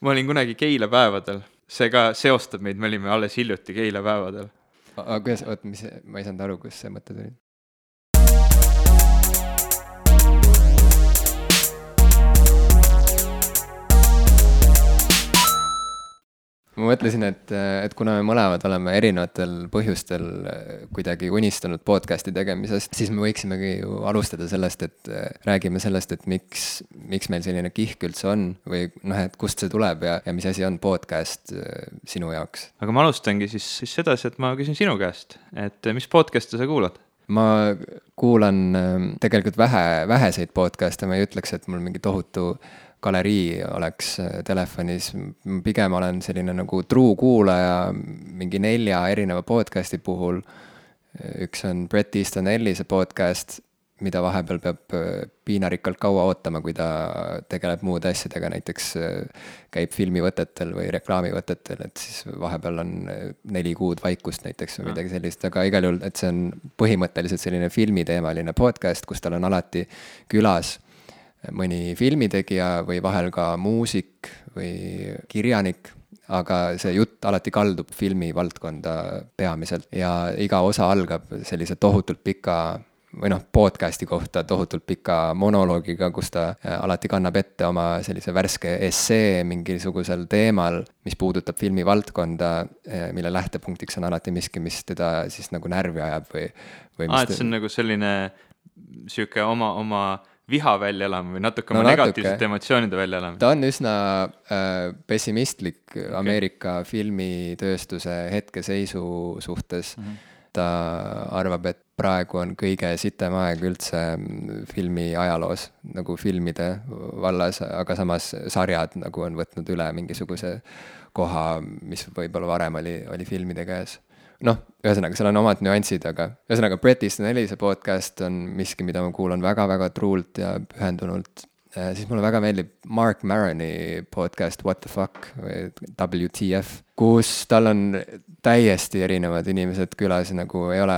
ma olin kunagi Keila päevadel, see ka seostab meid, me olime alles hiljuti Keila päevadel. aga kuidas, oot, mis, ma ei saanud aru, kust see mõte tuli? Ma mõtlesin, et, et kuna me mõlemad oleme erinevatel põhjustel kuidagi unistanud podcast'i tegemisest, siis me võiksimegi ju alustada sellest, et räägime sellest, et miks, miks meil selline kihk üldse on või noh, et kust see tuleb ja, ja mis asi on podcast sinu jaoks? aga ma alustangi siis, siis sedasi, et ma küsin sinu käest, et mis podcast'e sa kuulad? ma kuulan tegelikult vähe, väheseid podcast'e, ma ei ütleks, et mul mingi tohutu galerii oleks äh, telefonis, pigem olen selline nagu true kuulaja mingi nelja erineva podcast'i puhul. üks on Bret Easton Ellise podcast, mida vahepeal peab äh, piinarikkalt kaua ootama, kui ta tegeleb muude asjadega, näiteks äh, käib filmivõtetel või reklaamivõtetel, et siis vahepeal on neli kuud vaikust näiteks või midagi sellist, aga igal juhul, et see on põhimõtteliselt selline filmiteemaline podcast, kus tal on alati külas mõni filmitegija või vahel ka muusik või kirjanik, aga see jutt alati kaldub filmivaldkonda peamiselt. Ja iga osa algab sellise tohutult pika või noh, podcast'i kohta tohutult pika monoloogiga, kus ta äh, alati kannab ette oma sellise värske essee mingisugusel teemal, mis puudutab filmivaldkonda, äh, mille lähtepunktiks on alati miski, mis teda siis nagu närvi ajab või, või aa, et see on nagu selline sihuke oma, oma viha välja elama või natuke no, oma negatiivsete emotsioonide välja elama? ta on üsna äh, pessimistlik Ameerika okay. filmitööstuse hetkeseisu suhtes mm. -hmm. ta arvab, et praegu on kõige sitem aeg üldse filmi ajaloos, nagu filmide vallas, aga samas sarjad nagu on võtnud üle mingisuguse koha, mis võib-olla varem oli, oli filmide käes noh, ühesõnaga, seal on omad nüansid, aga ühesõnaga, Bret Easton Ellise podcast on miski, mida ma kuulan väga-väga truult ja pühendunult. siis mulle väga meeldib Mark Maroni podcast What the fuck või WTF, kus tal on täiesti erinevad inimesed külas, nagu ei ole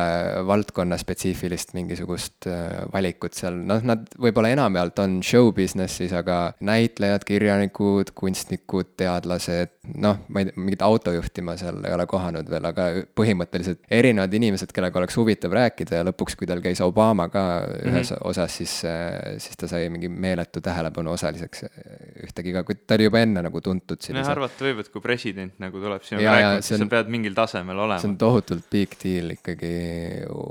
valdkonnaspetsiifilist mingisugust äh, valikut seal, noh, nad võib-olla enamjaolt on show business'is, aga näitlejad, kirjanikud, kunstnikud, teadlased, noh, ma ei tea, mingit autojuhti ma seal ei ole kohanud veel, aga põhimõtteliselt erinevad inimesed, kellega oleks huvitav rääkida ja lõpuks, kui tal käis Obama ka ühes mm -hmm. osas, siis, äh, siis ta sai mingi meeletu tähelepanu osaliseks ühtegi ka, kuid ta oli juba enne nagu tuntud sellise. jah, arvata võib, et kui president nagu tuleb rääkima, siis sa pead mingil tasemel olema. see on tohutult big deal ikkagi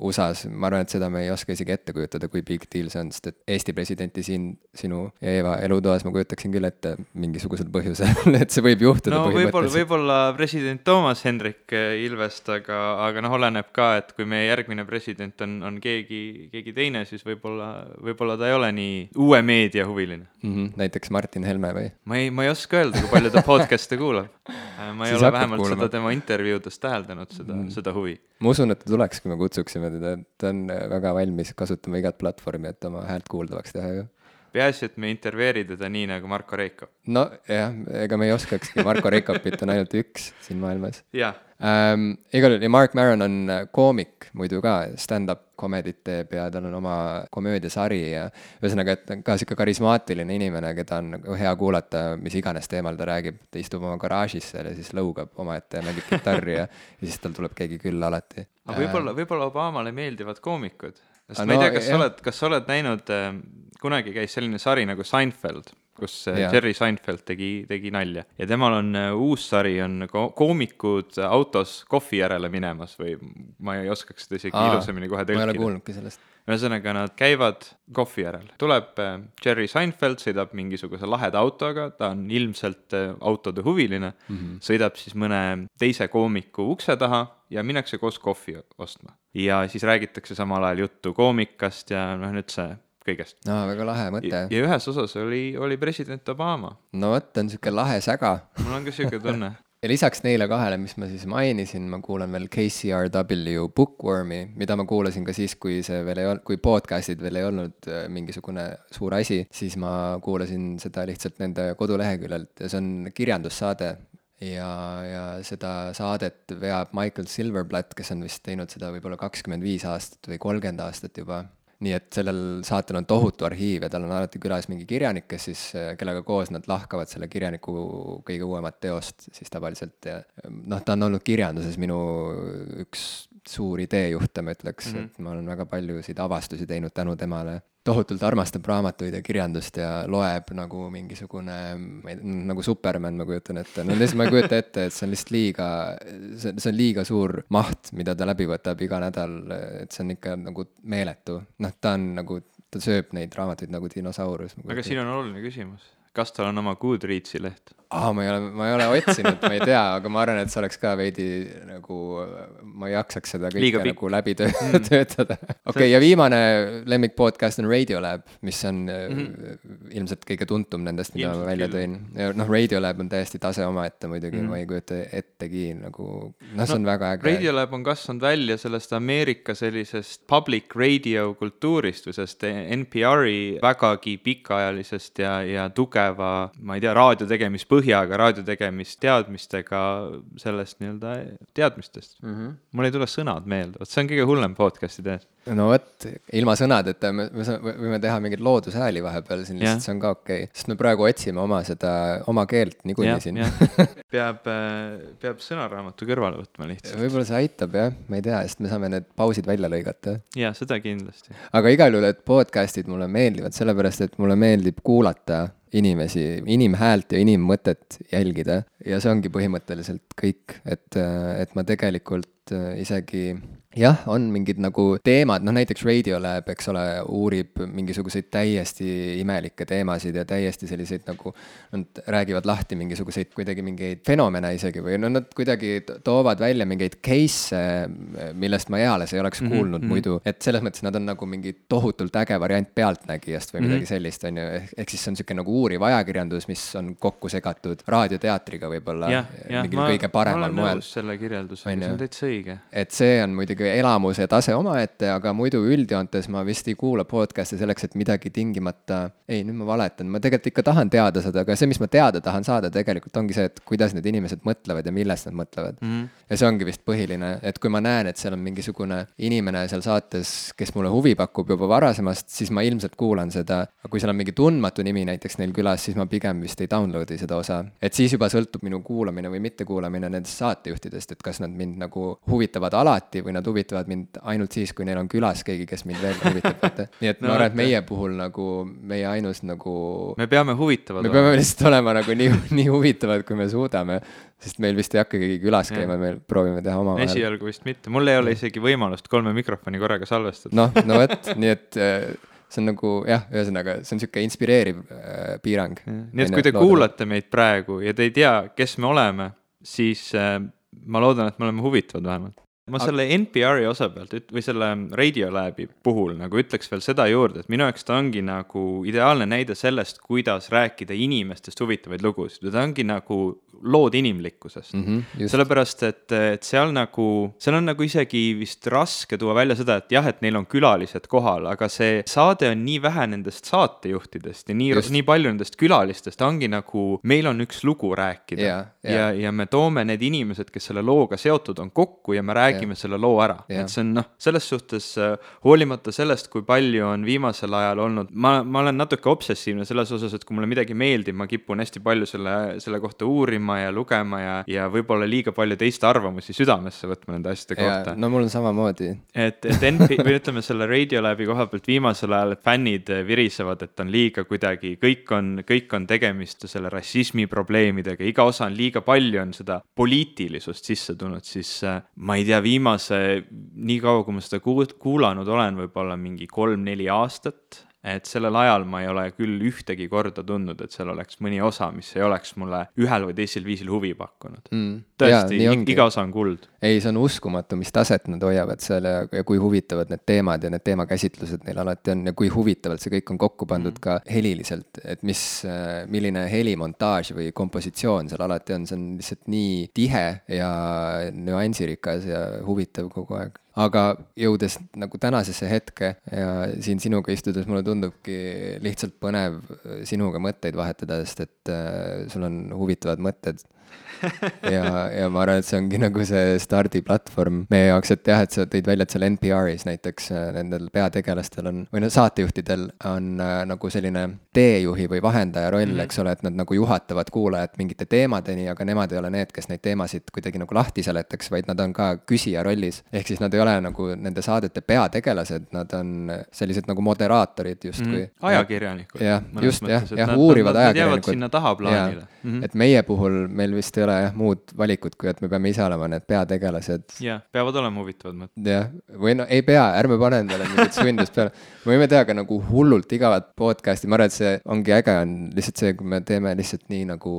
USA-s, ma arvan, et seda me ei oska isegi ette kujutada, kui big deal see on, sest et Eesti presidenti siin sinu ja Eeva elutoas ma kujutaksin küll ette mingisugusel põhjusel et see võib juhtuda no võib-olla, võib-olla president Toomas Hendrik Ilvest, aga, aga noh, oleneb ka, et kui meie järgmine president on, on keegi, keegi teine, siis võib-olla, võib-olla ta ei ole nii uue meedia huviline mm. -hmm, näiteks Martin Helme või? ma ei, ma ei oska öelda, kui palju ta podcast'e kuulab. ma ei siis ole vähemalt kuulama. seda tema intervjuudes täheldanud, seda mm., seda huvi. ma usun, et ta tuleks, kui me kutsuksime teda, ta on väga valmis kasutama igat platvormi, et oma häält kuuldavaks teha ju peaasi, et me intervjueeri teda nii nagu Marko Reikop. nojah, ega me ei oskakski, Marko Reikopit on ainult üks siin maailmas. ähm,. igal juhul ja Mark Maron on äh, koomik muidu ka, stand-up comedy't teeb ja tal on oma komöödiasari ja ühesõnaga, et ka sihuke karismaatiline inimene, keda on nagu hea kuulata, mis iganes teemal ta räägib, ta istub oma garaažis seal ja siis lõugab omaette ja mängib kitarri ja, ja siis tal tuleb keegi külla alati. aga võib-olla, võib-olla Obamale meeldivad koomikud, sest no, ma ei tea, kas sa oled, kas sa oled näinud äh,, kunagi käis selline sari nagu Seinfeld kus äh, ja. Jerry Seinfeld tegi, tegi nalja ja temal on äh, uus sari, on ko koomikud autos kohvi järele minemas või ma ei oskaks seda isegi Aa, ilusamini kohe tõlkida. ma ei ole kuulnudki sellest. ühesõnaga, nad käivad kohvi järel, tuleb äh, Jerry Seinfeld, sõidab mingisuguse laheda autoga, ta on ilmselt autode huviline mm, -hmm. sõidab siis mõne teise koomiku ukse taha ja minnakse koos kohvi ostma. ja siis räägitakse samal ajal juttu koomikast ja noh, nüüd see kõigest. no väga lahe mõte. ja ühes osas oli, oli president Obama. no vot, on sihuke lahe säga. mul on ka sihuke tunne ja lisaks neile kahele, mis ma siis mainisin, ma kuulan veel KCRW Bookwormi, mida ma kuulasin ka siis, kui see veel ei olnud, kui podcast'id veel ei olnud äh, mingisugune suur asi, siis ma kuulasin seda lihtsalt nende koduleheküljelt ja see on kirjandussaade. ja, ja seda saadet veab Michael Silverblatt, kes on vist teinud seda võib-olla kakskümmend viis aastat või kolmkümmend aastat juba nii et sellel saatel on tohutu arhiiv ja tal on alati külas mingi kirjanik, kes siis, kellega koos nad lahkavad selle kirjaniku kõige uuemat teost siis tavaliselt ja noh, ta on olnud kirjanduses minu üks suur ideejuhte, ma ütleks mm, -hmm. et ma olen väga paljusid avastusi teinud tänu temale. Tohutult armastab raamatuid ja kirjandust ja loeb nagu mingisugune, ma ei tea, nagu Superman, ma kujutan ette, no lihtsalt ma ei kujuta ette, et see on lihtsalt liiga, see, see on liiga suur maht, mida ta läbi võtab iga nädal, et see on ikka nagu meeletu. noh, ta on nagu, ta sööb neid raamatuid nagu dinosaurus. aga siin on oluline küsimus kas tal on oma Goodreadsi leht? Aa, ma ei ole, ma ei ole otsinud, ma ei tea, aga ma arvan, et see oleks ka veidi nagu, ma ei jaksaks seda kõike nagu läbi töö, mm. töötada. okei ja viimane lemmik podcast on Radiolab, mis on mm -hmm. ilmselt kõige tuntum nendest, mida ilmselt ma välja tõin. noh, Radiolab on täiesti tase omaette muidugi mm, -hmm. ma ei kujuta ettegi nagu, noh, see no, on väga äge. Radiolab on kasvanud välja sellest Ameerika sellisest public radio kultuurist või sellest NPR-i vägagi pikaajalisest ja, ja tugeva, ma ei tea, raadio tegemispõhjusest põhjaga raadiotegemisteadmistega sellest nii-öelda teadmistest mm. -hmm. mul ei tule sõnad meelde, vot see on kõige hullem podcast'i tehes. No vot, ilma sõnadeta me, me võime teha mingeid loodushääli vahepeal siin, lihtsalt see on ka okei okay., sest me praegu otsime oma seda, oma keelt niikuinii siin peab, äh, peab sõnaraamatu kõrvale võtma lihtsalt. võib-olla see aitab jah, ma ei tea, sest me saame need pausid välja lõigata. jaa, seda kindlasti. aga igal juhul, et podcast'id mulle meeldivad, sellepärast et mulle meeldib kuulata inimesi, inimhäält ja inimmõtet jälgida ja see ongi põhimõtteliselt kõik, et, et ma tegelikult isegi jah, on mingid nagu teemad, noh näiteks Radiolab, eks ole, uurib mingisuguseid täiesti imelikke teemasid ja täiesti selliseid nagu, nad räägivad lahti mingisuguseid kuidagi mingeid fenomene isegi või no nad kuidagi toovad välja mingeid case'e, millest ma eales ei oleks mhm, kuulnud mm -hmm. muidu, et selles mõttes nad on nagu mingi tohutult äge variant Pealtnägijast või midagi mm -hmm. sellist, on ju, ehk siis see on niisugune nagu uuriv ajakirjandus, mis on kokku segatud raadioteatriga võib-olla mingil kõige paremal moel. selle kirjeldusega, see on täitsa õige. et see on muidugi muidugi elamuse tase omaette, aga muidu üldjoontes ma vist ei kuula podcast'e selleks, et midagi tingimata, ei, nüüd ma valetan, ma tegelikult ikka tahan teada seda, aga see, mis ma teada tahan saada, tegelikult ongi see, et kuidas need inimesed mõtlevad ja millest nad mõtlevad mm. -hmm. ja see ongi vist põhiline, et kui ma näen, et seal on mingisugune inimene seal saates, kes mulle huvi pakub juba varasemast, siis ma ilmselt kuulan seda. aga kui seal on mingi tundmatu nimi näiteks neil külas, siis ma pigem vist ei download'i seda osa. et siis juba sõltub minu kuulamine või mittekuulamine nendest saatejuhtidest, et kas nad mind nagu huvitavad alati või nad huvitavad mind ainult siis, kui neil on külas keegi, kes mind veel huvitab, vaata. nii et no, ma arvan, et meie puhul nagu meie ainus nagu. me peame huvitavad me peame lihtsalt olema nagu nii, nii huvitavad, kui me suudame. sest meil vist ei hakka keegi külas käima, me proovime teha omavahel. esialgu vist mitte, mul ei ole isegi võimalust kolme mikrofoni korraga salvestada. noh, no vot, nii et äh, see on nagu jah, ühesõnaga, see on niisugune inspireeriv äh, piirang. nii et kui te loodame. kuulate meid praegu ja te ei tea, kes me oleme, siis äh, ma loodan, et me oleme huvitavad vähemalt ma selle NPR-i osa pealt üt-, või selle Radiolabi puhul nagu ütleks veel seda juurde, et minu jaoks ta ongi nagu ideaalne näide sellest, kuidas rääkida inimestest huvitavaid lugusid või ta ongi nagu lood inimlikkusest mm. -hmm, sellepärast, et, et seal nagu, seal on nagu isegi vist raske tuua välja seda, et jah, et neil on külalised kohal, aga see saade on nii vähe nendest saatejuhtidest ja nii, nii palju nendest külalistest, ongi nagu, meil on üks lugu rääkida yeah, yeah. ja, ja me toome need inimesed, kes selle looga seotud on, kokku ja me räägime räägime selle loo ära, et see on noh, selles suhtes äh, hoolimata sellest, kui palju on viimasel ajal olnud, ma, ma olen natuke obsessiivne selles osas, et kui mulle midagi meeldib, ma kipun hästi palju selle, selle kohta uurima ja lugema ja, ja võib-olla liiga palju teiste arvamusi südamesse võtma nende asjade kohta. no mul on samamoodi. et, et NP või ütleme selle Radiolabi koha pealt viimasel ajal fännid virisevad, et on liiga kuidagi, kõik on, kõik on tegemist selle rassismi probleemidega, iga osa on liiga palju, on seda poliitilisust sisse tulnud, siis äh, ma ei tea, viimase, nii kaua, kui ma seda kuulanud olen, võib-olla mingi kolm-neli aastat et sellel ajal ma ei ole küll ühtegi korda tundnud, et seal oleks mõni osa, mis ei oleks mulle ühel või teisel viisil huvi pakkunud. Mm.. tõesti, iga osa on kuld. ei, see on uskumatu, mis taset nad hoiavad seal ja, ja kui huvitavad need teemad ja need teemakäsitlused neil alati on ja kui huvitavalt see kõik on kokku pandud mm. ka heliliselt, et mis, milline helimontaaž või kompositsioon seal alati on, see on lihtsalt nii tihe ja nüansirikas ja huvitav kogu aeg aga jõudes nagu tänasesse hetke ja siin sinuga istudes mulle tundubki lihtsalt põnev sinuga mõtteid vahetada, sest et äh, sul on huvitavad mõtted ja, ja ma arvan, et see ongi nagu see stardiplatvorm meie jaoks, et jah, et sa tõid välja, et seal NPR-is näiteks äh, nendel peategelastel on, või no saatejuhtidel on äh, nagu selline teejuhi või vahendaja roll mm, -hmm. eks ole, et nad nagu juhatavad kuulajat mingite teemadeni, aga nemad ei ole need, kes neid teemasid kuidagi nagu lahti seletaks, vaid nad on ka küsija rollis. ehk siis nad ei ole nagu nende saadete peategelased, nad on sellised nagu moderaatorid justkui mm. -hmm. ajakirjanikud. jah, just jah, jah, uurivad nad, ajakirjanikud. sinna tahaplaanile. Mm -hmm. et meie puhul meil vist ei ole jah muud valikut, kui et me peame ise olema need peategelased. jah, peavad olema huvitavad mõtted. jah, või no ei pea, ärme pane endale mingit sundust peale. me võime teha ka nagu hullult igavat podcast'i, ma arvan, et see ongi äge, on lihtsalt see, kui me teeme lihtsalt nii nagu,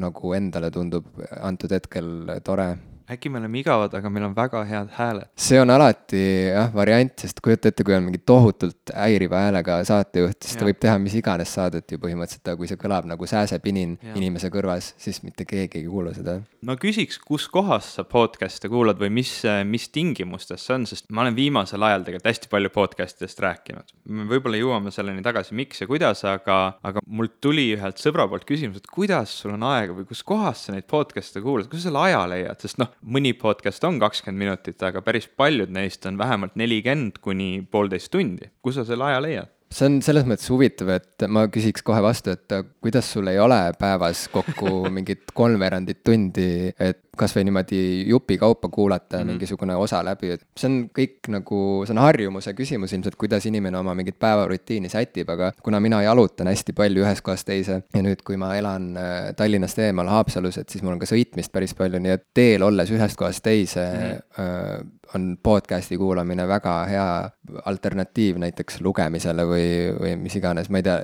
nagu endale tundub antud hetkel tore äkki me oleme igavad, aga meil on väga head hääled. see on alati jah, variant, sest kujuta ette, kui on mingi tohutult häiriva häälega saatejuht, siis ja. ta võib teha mis iganes saadet ju põhimõtteliselt, aga kui see kõlab nagu sääsepinin ja. inimese kõrvas, siis mitte keegi ei kuula seda. no küsiks, kus kohas sa podcast'e kuulad või mis, mis tingimustes see on, sest ma olen viimasel ajal tegelikult hästi palju podcast idest rääkinud. me võib-olla jõuame selleni tagasi, miks ja kuidas, aga, aga mul tuli ühelt sõbra poolt küsimus, et kuidas sul on aega või kus kohas sa neid podcast'e kuulad, kus sa selle aja leiad, sest noh, mõni podcast on kakskümmend minutit, aga päris paljud neist on vähemalt nelikümmend kuni poolteist tundi. kus sa selle aja leiad? see on selles mõttes huvitav, et ma küsiks kohe vastu, et kuidas sul ei ole päevas kokku mingit kolmveerandit tundi, et kasvõi niimoodi jupi kaupa kuulata mm -hmm. mingisugune osa läbi, et see on kõik nagu, see on harjumuse küsimus ilmselt, kuidas inimene oma mingit päevarutiini sätib, aga kuna mina jalutan hästi palju ühest kohast teise ja nüüd, kui ma elan äh, Tallinnast eemal Haapsalus, et siis mul on ka sõitmist päris palju, nii et teel olles ühest kohast teise mm -hmm. on podcast'i kuulamine väga hea alternatiiv näiteks lugemisele või, või mis iganes, ma ei tea,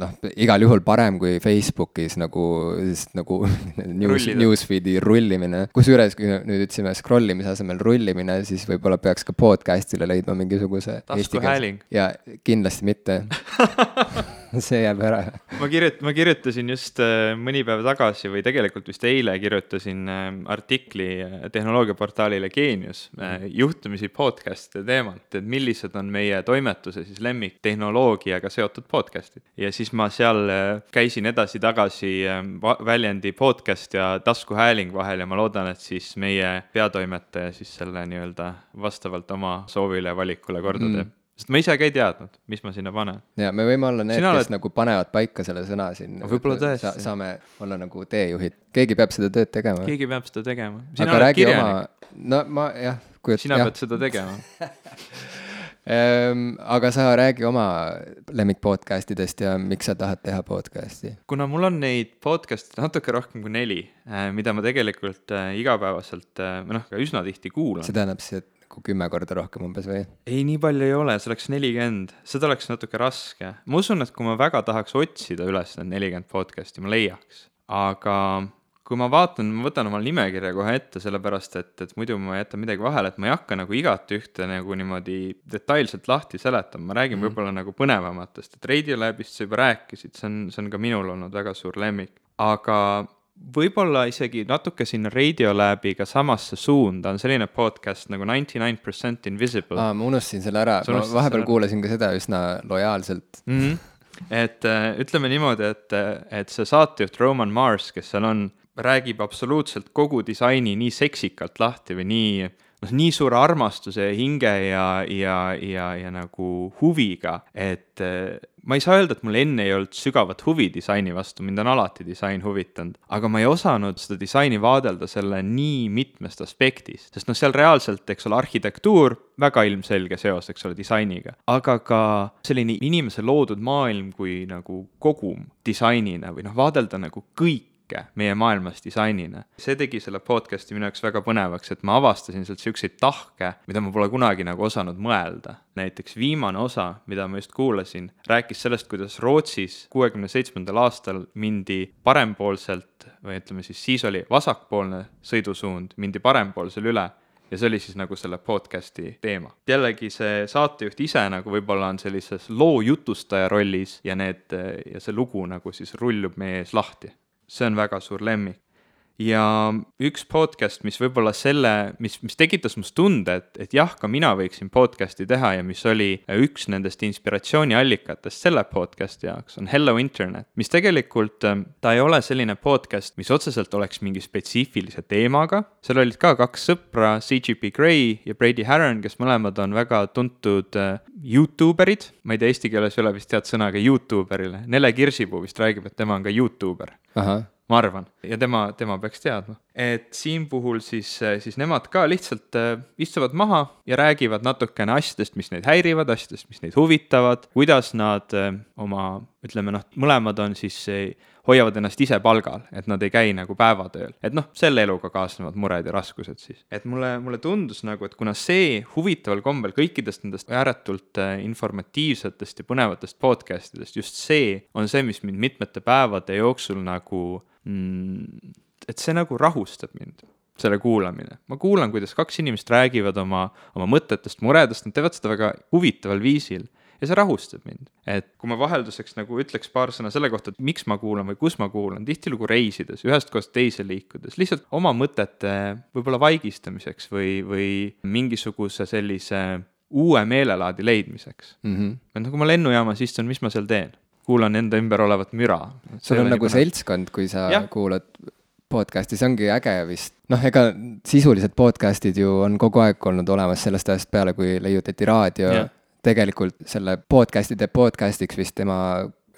noh, igal juhul parem kui Facebookis nagu, nagu news, newsfeed'i rullimine rullimine, kusjuures kui nüüd ütlesime scroll imise asemel rullimine, siis võib-olla peaks ka podcast'ile leidma mingisuguse taskuhääling. ja kindlasti mitte see jääb ära. ma kirjut-, ma kirjutasin just äh, mõni päev tagasi või tegelikult vist eile kirjutasin äh, artikli äh, tehnoloogiaportaalile Geenius juhtumisi podcast'ide teemalt, et millised on meie toimetuse siis lemmiktehnoloogiaga seotud podcast'id. ja siis ma seal käisin edasi-tagasi väljendi podcast ja taskuhääling vahel ja ma loodan, et siis meie peatoimetaja siis selle nii-öelda vastavalt oma soovile ja valikule korda teeb mm sest ma ise ka ei teadnud, mis ma sinna panen. ja me võime olla need, kes oled... nagu panevad paika selle sõna siin. võib-olla tõesti sa,. saame olla nagu teejuhid, keegi peab seda tööd tegema. keegi peab seda tegema. aga räägi kirjanik. oma, no ma jah. sina jah. pead seda tegema ehm, aga sa räägi oma lemmik podcast idest ja miks sa tahad teha podcast'i? kuna mul on neid podcast'e natuke rohkem kui neli, eh, mida ma tegelikult äh, igapäevaselt äh, või noh, ka üsna tihti kuulan. see tähendab siis, et nagu kümme korda rohkem umbes või? ei, nii palju ei ole, see oleks nelikümmend, seda oleks natuke raske. ma usun, et kui ma väga tahaks otsida üles need nelikümmend podcast'i, ma leiaks. aga kui ma vaatan, ma võtan oma nimekirja kohe ette, sellepärast et, et muidu ma jätan midagi vahele, et ma ei hakka nagu igat ühte nagu niimoodi detailselt lahti seletama, ma räägin mm võib-olla nagu põnevamatest, et Radiolabist sa juba rääkisid, see on, see on ka minul olnud väga suur lemmik. aga võib-olla isegi natuke sinna Radiolabiga samasse suunda on selline podcast nagu Ninety Nine Percent Invisible. aa, ma unustasin selle ära, ma vahepeal kuulasin ka seda üsna lojaalselt mm. -hmm. et äh, ütleme niimoodi, et, et see saatejuht Roman Mars, kes seal on, räägib absoluutselt kogu disaini nii seksikalt lahti või nii noh, nii suure armastuse ja hinge ja, ja, ja, ja nagu huviga, et eh, ma ei saa öelda, et mul enne ei olnud sügavat huvi disaini vastu, mind on alati disain huvitanud, aga ma ei osanud seda disaini vaadelda selle nii mitmest aspektist, sest noh, seal reaalselt, eks ole, arhitektuur, väga ilmselge seos, eks ole, disainiga, aga ka selline inimese loodud maailm kui nagu kogum disainina või noh, vaadelda nagu kõik kõike meie maailmas disainina. see tegi selle podcast'i minu jaoks väga põnevaks, et ma avastasin sealt siukseid tahke, mida ma pole kunagi nagu osanud mõelda. näiteks viimane osa, mida ma just kuulasin, rääkis sellest, kuidas Rootsis kuuekümne seitsmendal aastal mindi parempoolselt või ütleme siis, siis oli vasakpoolne sõidusuund, mindi parempoolsele üle ja see oli siis nagu selle podcast'i teema. jällegi see saatejuht ise nagu võib-olla on sellises loo jutustaja rollis ja need ja see lugu nagu siis rullub meie ees lahti see on väga suur lemmik. Ja üks podcast, mis võib-olla selle, mis, mis tekitas must tunde, et, et jah, ka mina võiksin podcast'i teha ja mis oli üks nendest inspiratsiooniallikatest selle podcast'i jaoks, on Hello Internet, mis tegelikult, ähm, ta ei ole selline podcast, mis otseselt oleks mingi spetsiifilise teemaga, seal olid ka kaks sõpra, CGP Grey ja Brady Harron, kes mõlemad on väga tuntud äh, Youtube erid, ma ei tea, eesti keeles ei ole vist head sõna ka Youtuberile, Nele Kirsipuu vist räägib, et tema on ka Youtuber ma arvan, ja tema, tema peaks teadma. et siin puhul siis, siis nemad ka lihtsalt äh, istuvad maha ja räägivad natukene asjadest, mis neid häirivad, asjadest, mis neid huvitavad, kuidas nad äh, oma, ütleme noh, mõlemad on siis hoiavad ennast ise palgal, et nad ei käi nagu päevatööl. et noh, selle eluga kaasnevad mured ja raskused siis. et mulle, mulle tundus nagu, et kuna see huvitaval kombel kõikidest nendest ääretult äh, informatiivsetest ja põnevatest podcast idest, just see on see, mis mind mitmete päevade jooksul nagu et see nagu rahustab mind selle kuulamine. ma kuulan, kuidas kaks inimest räägivad oma, oma mõtetest, muredest, nad teevad seda väga huvitaval viisil ja see rahustab mind. et kui ma vahelduseks nagu ütleks paar sõna selle kohta, et miks ma kuulan või kus ma kuulan, tihtilugu reisides, ühest kohast teise liikudes, lihtsalt oma mõtete võib-olla vaigistamiseks või, või mingisuguse sellise uue meelelaadi leidmiseks mm. -hmm. et nagu ma lennujaamas istun, mis ma seal teen? Kuulan enda ümber olevat müra. sul on nagu seltskond, kui sa ja. kuulad podcast'i, see ongi äge vist. noh, ega sisulised podcast'id ju on kogu aeg olnud olemas sellest ajast peale, kui leiutati raadio tegelikult selle podcast'i teeb podcast'iks vist tema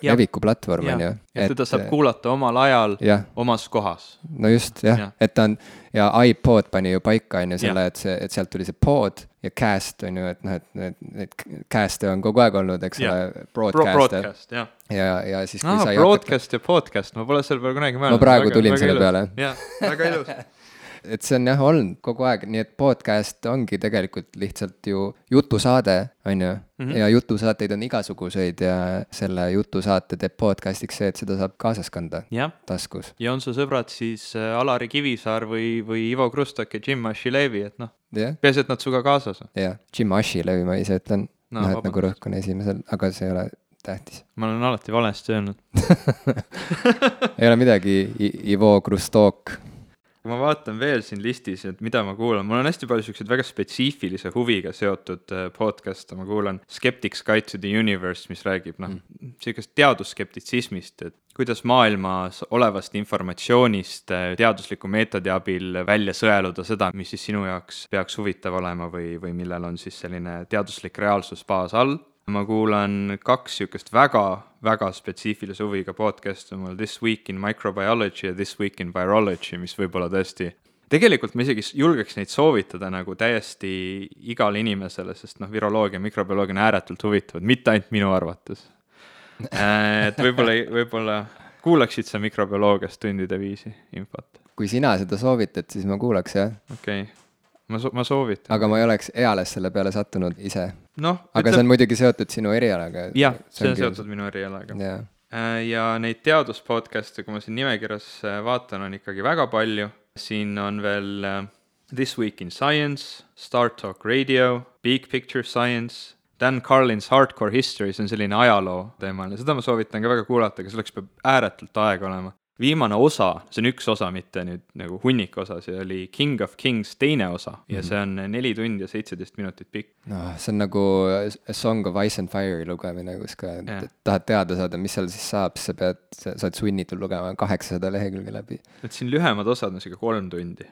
levikuplatvorm on ju. et teda saab kuulata omal ajal, omas kohas. no just jah ja., et ta on ja iPod pani ju paika on ju selle, et see, et sealt tuli see pod ja cast on ju, et noh, et need, need cast'e on kogu aeg olnud, eks ole, broadcast'e broadcast, ja, ja, ja siis. broadcast hakata... ja podcast, ma pole selle peale kunagi mõelnud. ma praegu väga, tulin väga selle ilus. peale. jah, väga ilus et see on jah olnud kogu aeg, nii et podcast ongi tegelikult lihtsalt ju jutusaade, on ju. Mhm. ja jutusaateid on igasuguseid ja selle jutusaate teeb podcast'iks see, et seda saab kaasas kanda ja. taskus. ja on su sõbrad siis äh, Alari Kivisaar või, või Ivo Krustok ja Jim Ashilevi, et noh yeah., peaasi, et nad sinuga kaasas on. jah, Jim Ashilevi ma ise ütlen no,, noh, et nagu rõhk on esimesel, aga see ei ole tähtis. ma olen alati valesti öelnud ei ole midagi, Ivo Krustok kui ma vaatan veel siin listis, et mida ma kuulan, mul on hästi palju siukseid väga spetsiifilise huviga seotud äh, podcast'e, ma kuulan Skeptics Guide to the Universe, mis räägib noh mm., siukest teadusskeptitsismist, et kuidas maailmas olevast informatsioonist äh, teadusliku meetodi abil välja sõeluda seda, mis siis sinu jaoks peaks huvitav olema või, või millel on siis selline teaduslik reaalsus baas all ma kuulan kaks niisugust väga, väga spetsiifilise huviga podcast'i mul This Week in Microbiology ja This Week in Virology, mis võib-olla tõesti tegelikult ma isegi julgeks neid soovitada nagu täiesti igale inimesele, sest noh, viroloogia, mikrobioloogia on ääretult huvitavad, mitte ainult minu arvates. Äh, et võib-olla, võib-olla kuulaksid sa mikrobioloogiast tundide viisi infot? kui sina seda soovitad, siis ma kuulaks, jah. okei okay ma so-, ma soovitan. aga ma ei oleks eales selle peale sattunud ise. noh. aga ütleb... see on muidugi seotud sinu erialaga. jah, see on seotud minu erialaga. Äh, ja neid teaduspodcast'e, kui ma siin nimekirjas äh, vaatan, on ikkagi väga palju. siin on veel äh, This Week in Science, Star Talk Radio, Big Picture Science, Dan Carlin's Hardcore History, see on selline ajaloo teemaline, seda ma soovitan ka väga kuulata, aga selleks peab ääretult aega olema viimane osa, see on üks osa, mitte nüüd nagu hunnik osa, see oli King of Kings teine osa ja mhm. see on neli tundi ja seitseteist minutit pikk. noh, see on nagu Song of Ice and Fire'i lugemine, kus ka yeah. tahad teada saada, mis seal siis saab, siis sa pead, sa oled sunnitud lugema kaheksasada lehekülge läbi. et siin lühemad osad on sihuke kolm tundi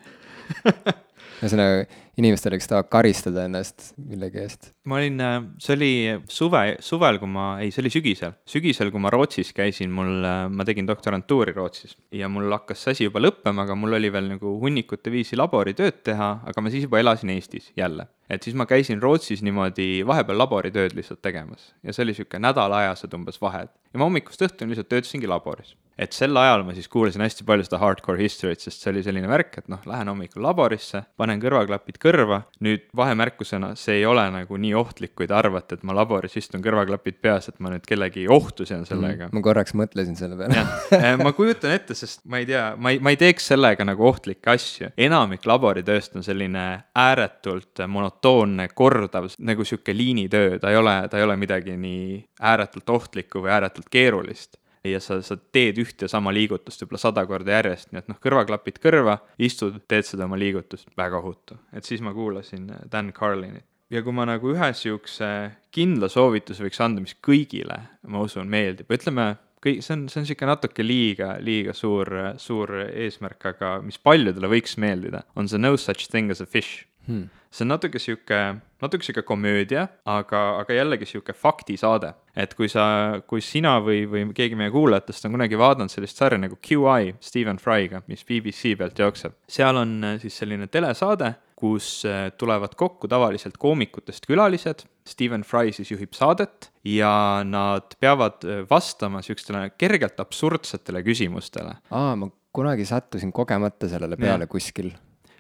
ühesõnaga, inimestele, kes tahavad karistada ennast millegi eest. ma olin, äh, see oli suve, suvel, kui ma, ei, see oli sügisel, sügisel, kui ma Rootsis käisin, mul, äh, ma tegin doktorantuuri Rootsis ja mul hakkas see asi juba lõppema, aga mul oli veel nagu hunnikute viisi laboritööd teha, aga ma siis juba elasin Eestis jälle et siis ma käisin Rootsis niimoodi vahepeal laboritööd lihtsalt tegemas ja see oli niisugune nädalaajased umbes vahed. ja ma hommikust õhtuni lihtsalt töötasingi laboris et sel ajal ma siis kuulasin hästi palju seda hardcore history't, sest see oli selline värk, et noh, lähen hommikul laborisse, panen kõrvaklapid kõrva, nüüd vahemärkusena, see ei ole nagu nii ohtlik, kui te arvate, et ma laboris istun kõrvaklapid peas, et ma nüüd kellegi ohtu sean sellega. Mm,. ma korraks mõtlesin selle peale. Äh, ma kujutan ette, sest ma ei tea, ma ei, ma ei teeks sellega nagu ohtlikke asju. enamik laboritööst on selline ääretult monotoonne, kordav, nagu sihuke liinitöö, ta ei ole, ta ei ole midagi nii ääretult ohtlikku või ääretult keerulist ja sa, sa teed üht ja sama liigutust võib-olla sada korda järjest, nii et noh, kõrvaklapid kõrva, istud, teed seda oma liigutust, väga ohutu. et siis ma kuulasin äh, Dan Carlinit. ja kui ma nagu ühe niisuguse kindla soovituse võiks anda, mis kõigile, ma usun, meeldib, ütleme, kõik, see on, see on niisugune natuke liiga, liiga suur, suur eesmärk, aga mis paljudele võiks meeldida, on see No such thing as a fish hmm.. See on natuke sihuke, natuke sihuke komöödia, aga, aga jällegi sihuke faktisaade. et kui sa, kui sina või, või keegi meie kuulajatest on kunagi vaadanud sellist sarja nagu QI Stephen Fry'ga, mis BBC pealt jookseb, seal on äh, siis selline telesaade, kus äh, tulevad kokku tavaliselt koomikutest külalised, Stephen Fry siis juhib saadet ja nad peavad äh, vastama niisugustele kergelt absurdsetele küsimustele. aa, ma kunagi sattusin kogemata sellele peale ja. kuskil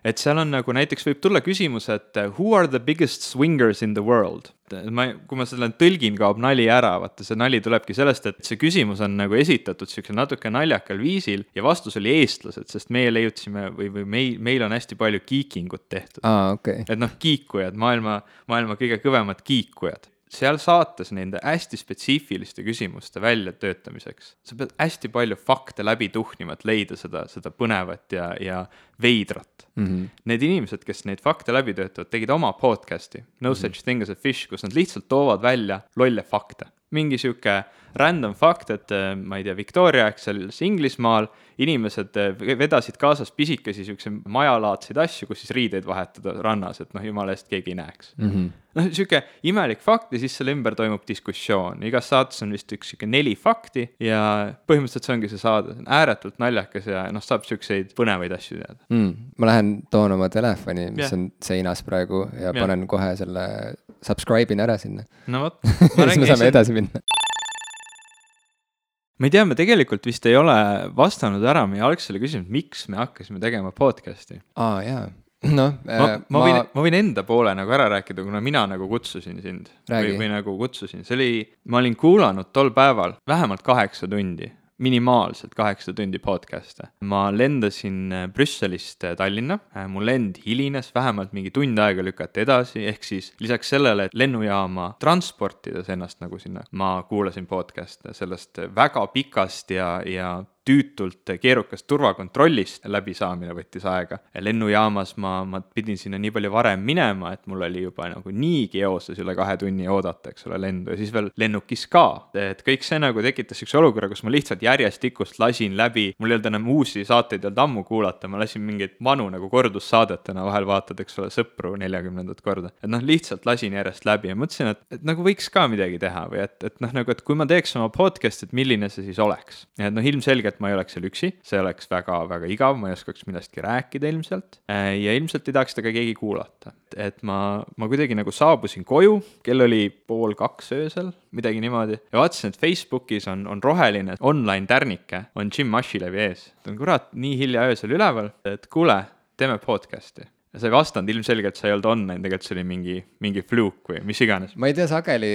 et seal on nagu näiteks võib tulla küsimus, et uh, who are the biggest swingers in the world? ma, kui ma selle tõlgin, kaob nali ära, vaata see nali tulebki sellest, et see küsimus on nagu esitatud siuksel natuke naljakal viisil ja vastus oli eestlased, sest meie leiutasime või, või meil, meil on hästi palju kiikingut tehtud ah,. Okay. et noh, kiikujad, maailma, maailma kõige kõvemad kiikujad seal saates nende hästi spetsiifiliste küsimuste väljatöötamiseks, sa pead hästi palju fakte läbi tuhnima, et leida seda, seda põnevat ja, ja veidrat mm. -hmm. Need inimesed, kes neid fakte läbi töötavad, tegid oma podcast'i No mm -hmm. such thing as a fish, kus nad lihtsalt toovad välja lolle fakte. Mingi sihuke random fakt, et äh, ma ei tea, Victoria aegses Inglismaal inimesed äh, vedasid kaasas pisikesi siukse majalaadseid asju, kus siis riideid vahetada rannas, et noh, jumala eest keegi ei näeks mm. -hmm noh, sihuke imelik fakt ja siis selle ümber toimub diskussioon, igas saates on vist üks sihuke neli fakti ja põhimõtteliselt see ongi see saade, see on ääretult naljakas ja noh, saab siukseid põnevaid asju teada mm,. ma lähen toon oma telefoni, mis yeah. on seinas praegu ja yeah. panen kohe selle, subscribe in ära sinna. no vot siis me saame edasi minna ma ei tea, me tegelikult vist ei ole vastanud ära meie algsele küsimusele, miks me hakkasime tegema podcast'i. aa, jaa noh ma, ma, ma võin, ma võin enda poole nagu ära rääkida, kuna mina nagu kutsusin sind. või, või nagu kutsusin, see oli, ma olin kuulanud tol päeval vähemalt kaheksa tundi minimaalselt kaheksa tundi podcast'e. ma lendasin äh, Brüsselist äh, Tallinna, äh, mu lend hilines, vähemalt mingi tund aega lükati edasi, ehk siis lisaks sellele, et lennujaama transportides ennast nagu sinna, ma kuulasin podcast'e sellest väga pikast ja, ja tüütult keerukast turvakontrollist läbisaamine võttis aega. lennujaamas ma, ma pidin sinna nii palju varem minema, et mul oli juba nagu niigi eoses üle kahe tunni oodata, eks ole, lendu ja siis veel lennukis ka. et kõik see nagu tekitas siukse olukorra, kus ma lihtsalt järjestikust lasin läbi, mul ei olnud enam uusi saateid ei olnud ammu kuulata, ma lasin mingeid vanu nagu kordussaadetena vahel vaatad, eks ole, sõpru neljakümnendat korda. et noh, lihtsalt lasin järjest läbi ja mõtlesin, et, et nagu võiks ka midagi teha või et, et noh, nagu, et kui ma teeks oma podcast'i, et milline see siis oleks. et noh, ilmselgelt et ma ei oleks seal üksi, see oleks väga-väga igav, ma ei oskaks millestki rääkida ilmselt. Äh, ja ilmselt ei tahaks seda ka keegi kuulata. et ma, ma kuidagi nagu saabusin koju, kell oli pool kaks öösel, midagi niimoodi, ja vaatasin, et Facebookis on, on roheline online tärnike, on Jim Ashilevi ees. ta on kurat nii hilja öösel üleval, et kuule, teeme podcast'i sa ei vastanud, ilmselgelt sa ei olnud online, tegelikult see oli mingi, mingi fluke või mis iganes. ma ei tea, sageli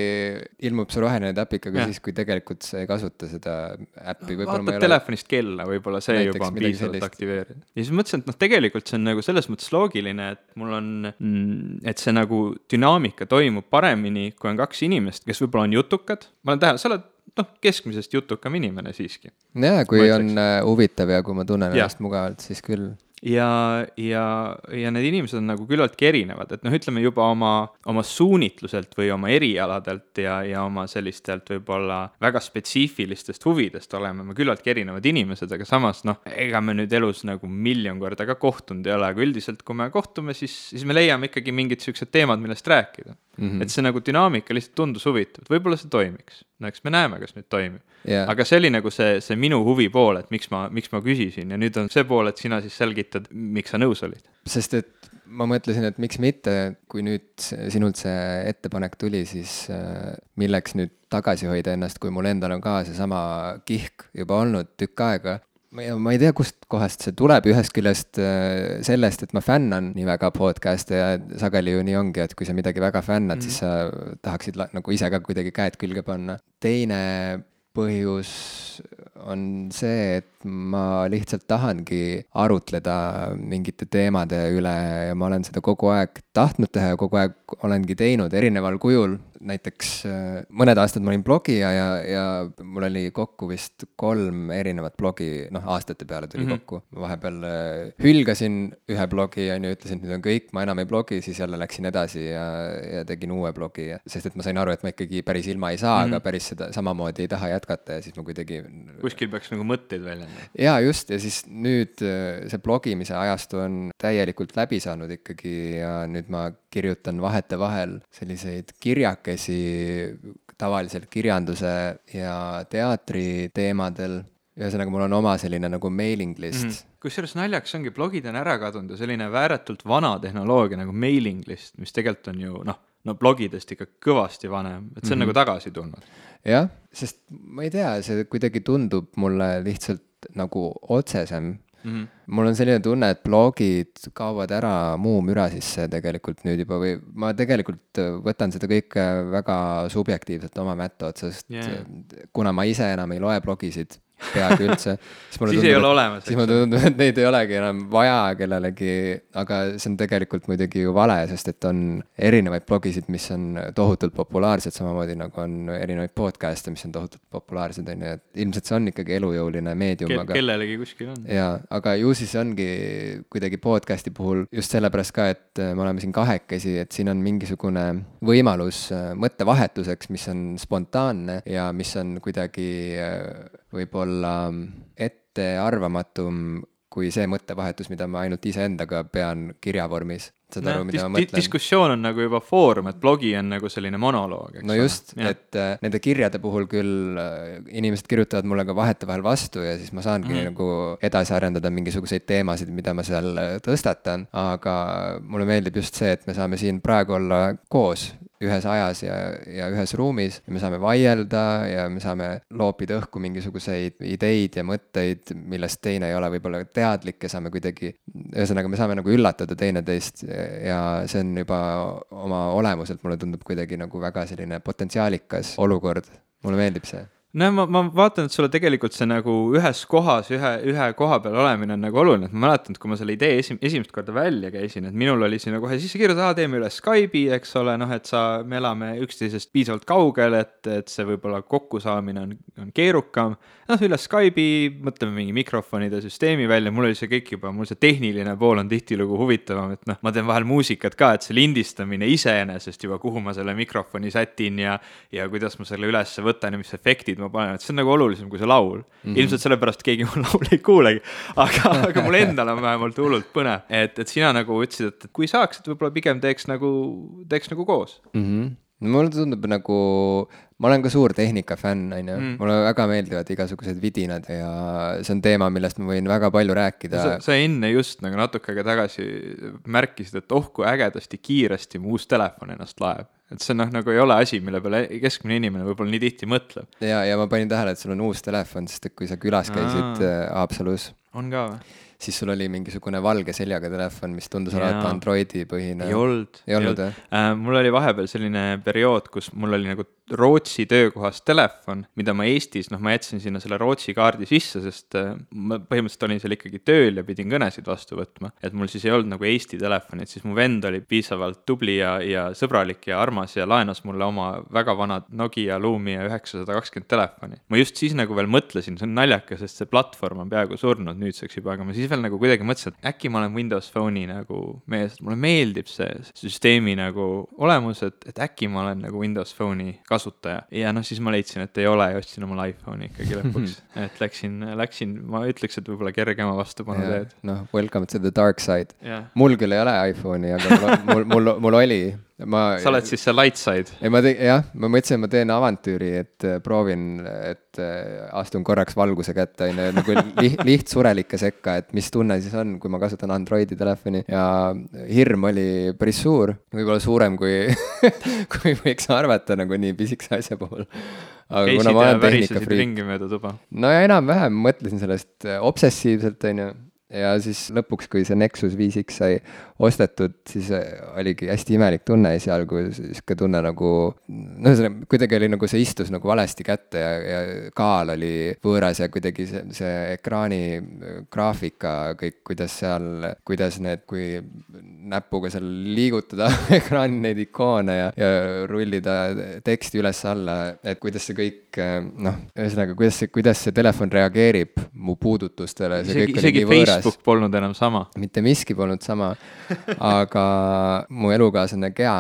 ilmub see roheline täpikaga ja. siis, kui tegelikult sa ei kasuta seda äppi no,. vaatad ole... telefonist kella, võib-olla see Näiteks juba on piisavalt aktiveeritud. ja siis mõtlesin, et noh, tegelikult see on nagu selles mõttes loogiline, et mul on, mm, et see nagu dünaamika toimub paremini, kui on kaks inimest, kes võib-olla on jutukad. ma olen tähele, sa oled noh, keskmisest jutukam inimene siiski. jaa, kui on äh, huvitav ja kui ma tunnen ja. ennast mugavalt, siis küll ja, ja, ja need inimesed on nagu küllaltki erinevad, et noh, ütleme juba oma, oma suunitluselt või oma erialadelt ja, ja oma sellistelt võib-olla väga spetsiifilistest huvidest oleme me küllaltki erinevad inimesed, aga samas noh, ega me nüüd elus nagu miljon korda ka kohtunud ei ole, aga üldiselt, kui me kohtume, siis, siis me leiame ikkagi mingid siuksed teemad, millest rääkida mm. -hmm. et see nagu dünaamika lihtsalt tundus huvitav, et võib-olla see toimiks. no eks me näeme, kas nüüd toimib yeah.. aga see oli nagu see, see minu huvi pool, et miks ma, miks ma küsisin ja nüüd on see pool, et sina siis selgitad, miks sa nõus olid. sest et ma mõtlesin, et miks mitte, kui nüüd sinult see ettepanek tuli, siis äh, milleks nüüd tagasi hoida ennast, kui mul endal on ka seesama kihk juba olnud tükk aega ma ei, ma ei tea, kustkohast see tuleb, ühest küljest äh, sellest, et ma fännan nii väga podcast'e ja sageli ju nii ongi, et kui sa midagi väga fännad mm, -hmm. siis sa tahaksid nagu ise ka kuidagi käed külge panna. teine põhjus on see, et ma lihtsalt tahangi arutleda mingite teemade üle ja ma olen seda kogu aeg tahtnud teha ja kogu aeg olengi teinud erineval kujul. Näiteks äh, mõned aastad ma olin blogija ja, ja mul oli kokku vist kolm erinevat blogi, noh, aastate peale tuli mm -hmm. kokku. ma vahepeal äh, hülgasin ühe blogi, on ju, ütlesin, et nüüd on kõik, ma enam ei blogi, siis jälle läksin edasi ja, ja tegin uue blogi, sest et ma sain aru, et ma ikkagi päris ilma ei saa mm, -hmm. aga päris seda samamoodi ei taha jätkata ja siis ma kuidagi. kuskil peaks nagu mõtteid väljendama. jaa, just, ja siis nüüd äh, see blogimise ajastu on täielikult läbi saanud ikkagi ja nüüd ma kirjutan vahetevahel selliseid kirjakesi tavaliselt kirjanduse ja teatri teemadel. ühesõnaga, mul on oma selline nagu mailing list mm. -hmm. kusjuures naljakas ongi, blogid on ära kadunud ja selline vääratult vana tehnoloogia nagu mailing list, mis tegelikult on ju noh, no blogidest ikka kõvasti vanem, et see on mm -hmm. nagu tagasi tulnud. jah, sest ma ei tea, see kuidagi tundub mulle lihtsalt nagu otsesem mm. -hmm. mul on selline tunne, et blogid kaovad ära muu müra sisse tegelikult nüüd juba või ma tegelikult võtan seda kõike väga subjektiivselt oma mätta otsast yeah., kuna ma ise enam ei loe blogisid peaaegu üldse. siis tundub, ei ole olemas. siis mulle tundub, et neid ei olegi enam vaja kellelegi, aga see on tegelikult muidugi ju vale, sest et on erinevaid blogisid, mis on tohutult populaarsed, samamoodi nagu on erinevaid podcast'e, mis on tohutult populaarsed, on ju, et ilmselt see on ikkagi elujõuline meedium Ke, aga kellelegi kuskil on. jaa, aga ju siis ongi kuidagi podcast'i puhul just sellepärast ka, et me oleme siin kahekesi, et siin on mingisugune võimalus mõttevahetuseks, mis on spontaanne ja mis on kuidagi võib-olla ettearvamatum kui see mõttevahetus, mida ma ainult iseendaga pean kirjavormis. saad aru, mida dis ma mõtlen? diskussioon on nagu juba foorum, et blogi on nagu selline monoloog, eks no just, et äh, nende kirjade puhul küll äh, inimesed kirjutavad mulle ka vahetevahel vastu ja siis ma saangi mm. nagu edasi arendada mingisuguseid teemasid, mida ma seal äh, tõstatan, aga mulle meeldib just see, et me saame siin praegu olla koos ühes ajas ja, ja ühes ruumis ja me saame vaielda ja me saame loopida õhku mingisuguseid ideid ja mõtteid, millest teine ei ole võib-olla teadlik ja saame kuidagi, ühesõnaga, me saame nagu üllatada teineteist ja see on juba oma olemuselt, mulle tundub kuidagi nagu väga selline potentsiaalikas olukord, mulle meeldib see no ma, ma vaatan, et sulle tegelikult see nagu ühes kohas, ühe, ühe koha peal olemine on nagu oluline, et ma mäletan, et kui ma selle idee esim-, esimest korda välja käisin, et minul oli sinna kohe sisse kirjutatud, teeme üle Skype'i, eks ole, noh, et sa, me elame üksteisest piisavalt kaugel, et, et see võib-olla kokkusaamine on, on keerukam. noh, üle Skype'i, mõtleme mingi mikrofonide süsteemi välja, mul oli see kõik juba, mul see tehniline pool on tihtilugu huvitavam, et noh, ma teen vahel muusikat ka, et see lindistamine iseenesest juba, kuhu ma selle mikrofoni sätin ja, ja kuidas ma selle ülesse võtan ja mis efektid ma ma panen, et see on nagu olulisem kui see laul mm. -hmm. ilmselt sellepärast keegi mu laulu ei kuulegi, aga, aga mul endal on vähemalt hullult põnev, et, et sina nagu ütlesid, et, kui saaks, et võib-olla pigem teeks nagu, teeks nagu koos mm. -hmm mulle tundub nagu, ma olen ka suur tehnikafänn, on ju, mm. mulle väga meeldivad igasugused vidinad ja see on teema, millest ma võin väga palju rääkida. sa enne just nagu natuke aega tagasi märkisid, et oh kui ägedasti kiiresti mu uus telefon ennast laeb et see noh, nagu ei ole asi, mille peale keskmine inimene võib-olla nii tihti mõtleb. ja, ja ma panin tähele, et sul on uus telefon, sest et kui sa külas käisid Aa. Äh, Haapsalus. on ka või? Siis sul oli mingisugune valge seljaga telefon, mis tundus olevat Androidi põhine. ei olnud. ei olnud jah äh,? mul oli vahepeal selline periood, kus mul oli nagu Rootsi töökohas telefon, mida ma Eestis, noh, ma jätsin sinna selle Rootsi kaardi sisse, sest äh, ma põhimõtteliselt olin seal ikkagi tööl ja pidin kõnesid vastu võtma. et mul siis ei olnud nagu Eesti telefoni, et siis mu vend oli piisavalt tubli ja, ja sõbralik ja armas ja laenas mulle oma väga vanad Nokia Lumia üheksasada kakskümmend telefoni. ma just siis nagu veel mõtlesin, see on naljakas, sest see platvorm on peaaegu surnud nüüdseks juba, aga ma siis veel nagu kuidagi mõtlesin, et äkki ma olen Windows Phone'i nagu mees, mulle meeldib see süsteemi nagu olemus, et, et äkki ma olen nagu Windows Phone'i kasutaja. ja noh, siis ma leidsin, et ei ole ja ostsin omale iPhone'i ikkagi lõpuks et läksin, läksin, ma ütleks, et võib-olla kergema vastupanu teed. noh, welcome to the dark side. mul küll ei ole iPhone'i, aga mul, mul, mul, mul oli ma. sa oled siis see light side? ei, ma tegin, jah, ma mõtlesin, ma teen avantüüri, et äh, proovin, et äh, astun korraks valguse kätte, on ju, nagu liht, lihtsurelike sekka, et mis tunne siis on, kui ma kasutan Androidi telefoni ja hirm oli päris suur, võib-olla suurem kui kui võiks arvata nagu nii pisikese asja puhul aga kuna ma olen tehnikafriik. ringi mööda tuba? no ja enam-vähem mõtlesin sellest äh, obsessiivselt, on ju ja siis lõpuks, kui see Nexus 5X sai ostetud, siis äh, oligi hästi imelik tunne esialgu, sihuke tunne nagu, no ühesõnaga, kuidagi oli nagu see istus nagu valesti kätte ja, ja kaal oli võõras ja kuidagi see, see ekraani äh, graafika, kõik, kuidas seal, kuidas need, kui näpuga seal liigutada ekraanil neid ikoone ja, ja rullida teksti üles-alla, et kuidas see kõik äh, noh, ühesõnaga, kuidas see, kuidas see telefon reageerib mu puudutustele, see isegi, kõik oli nii võõras. Facebook polnud enam sama. mitte miski polnud sama, aga mu elukaaslane Gea,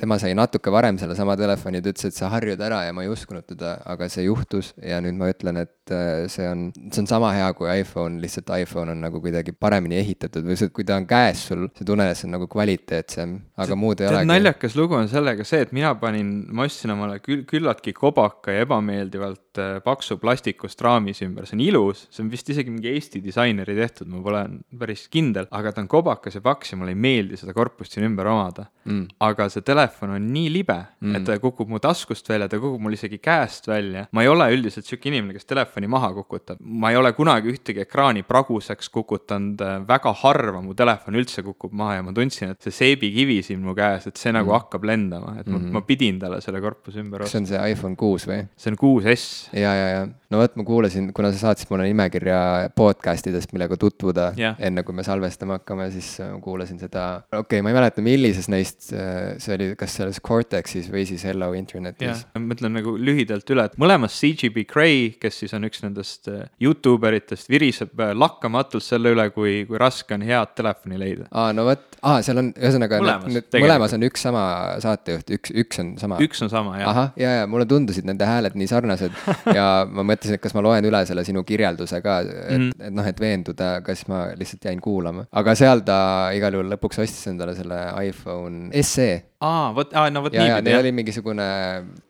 tema sai natuke varem sellesama telefoni, ta ütles, et sa harjud ära ja ma ei uskunud teda, aga see juhtus ja nüüd ma ütlen, et äh, see on, see on sama hea kui iPhone, lihtsalt iPhone on nagu kuidagi paremini ehitatud või see, kui ta on käes sul, sa tunned, et see on nagu kvaliteetsem, aga see, muud ei olegi. naljakas lugu on sellega see, et mina panin, ma ostsin omale küll, küllaltki kobaka ja ebameeldivalt äh, paksu plastikust raamis ümber, see on ilus, see on vist isegi mingi Eesti disaineri tehtud, ma pole päris kindel, aga ta on kobakas ja paks ja mulle ei meeldi seda korpust siin ümber omada mm.. aga see telefon on nii libe mm., et ta kukub mu taskust välja, ta kukub mul isegi käest välja. ma ei ole üldiselt sihuke inimene, kes telefoni maha kukutab, ma ei ole kunagi ühtegi ekraani praguseks kukutanud, väga harva mu telefon üldse kukub maha ja ma tundsin, et see seebikivi siin mu käes, et see nagu mm. hakkab lendama, et mm -hmm. ma, ma pidin talle selle korpuse ümber ostma. see on see iPhone kuus või? see on kuus S. ja, ja, ja no vot, ma kuulasin, kuna sa saatsid mulle nimekirja podcast idest, millega tutvuda yeah. enne, kui me salvestama hakkame, siis äh, kuulasin seda, okei okay,, ma ei mäleta, millises neist äh, see oli, kas selles Cortexis või siis Hello Internetis. ma ütlen nagu lühidalt üle, et mõlemas CGB Grey, kes siis on üks nendest äh, Youtube eritest, viriseb lakkamatult selle üle, kui, kui raske on head telefoni leida. aa, no vot, aa, seal on ühesõnaga mõlemas, mõlemas on üks sama saatejuht, üks, üks on sama. üks on sama, jah. ahah, ja, ja mulle tundusid nende hääled nii sarnased ja ma mõtlesin, et kas ma loen üle selle sinu kirjelduse ka, et mm., et noh, et veenduda, kas ma lihtsalt jäin kuulama. aga seal ta igal juhul lõpuks ostis endale selle iPhone SE aa, vot, aa, no vot niipidi. neil oli mingisugune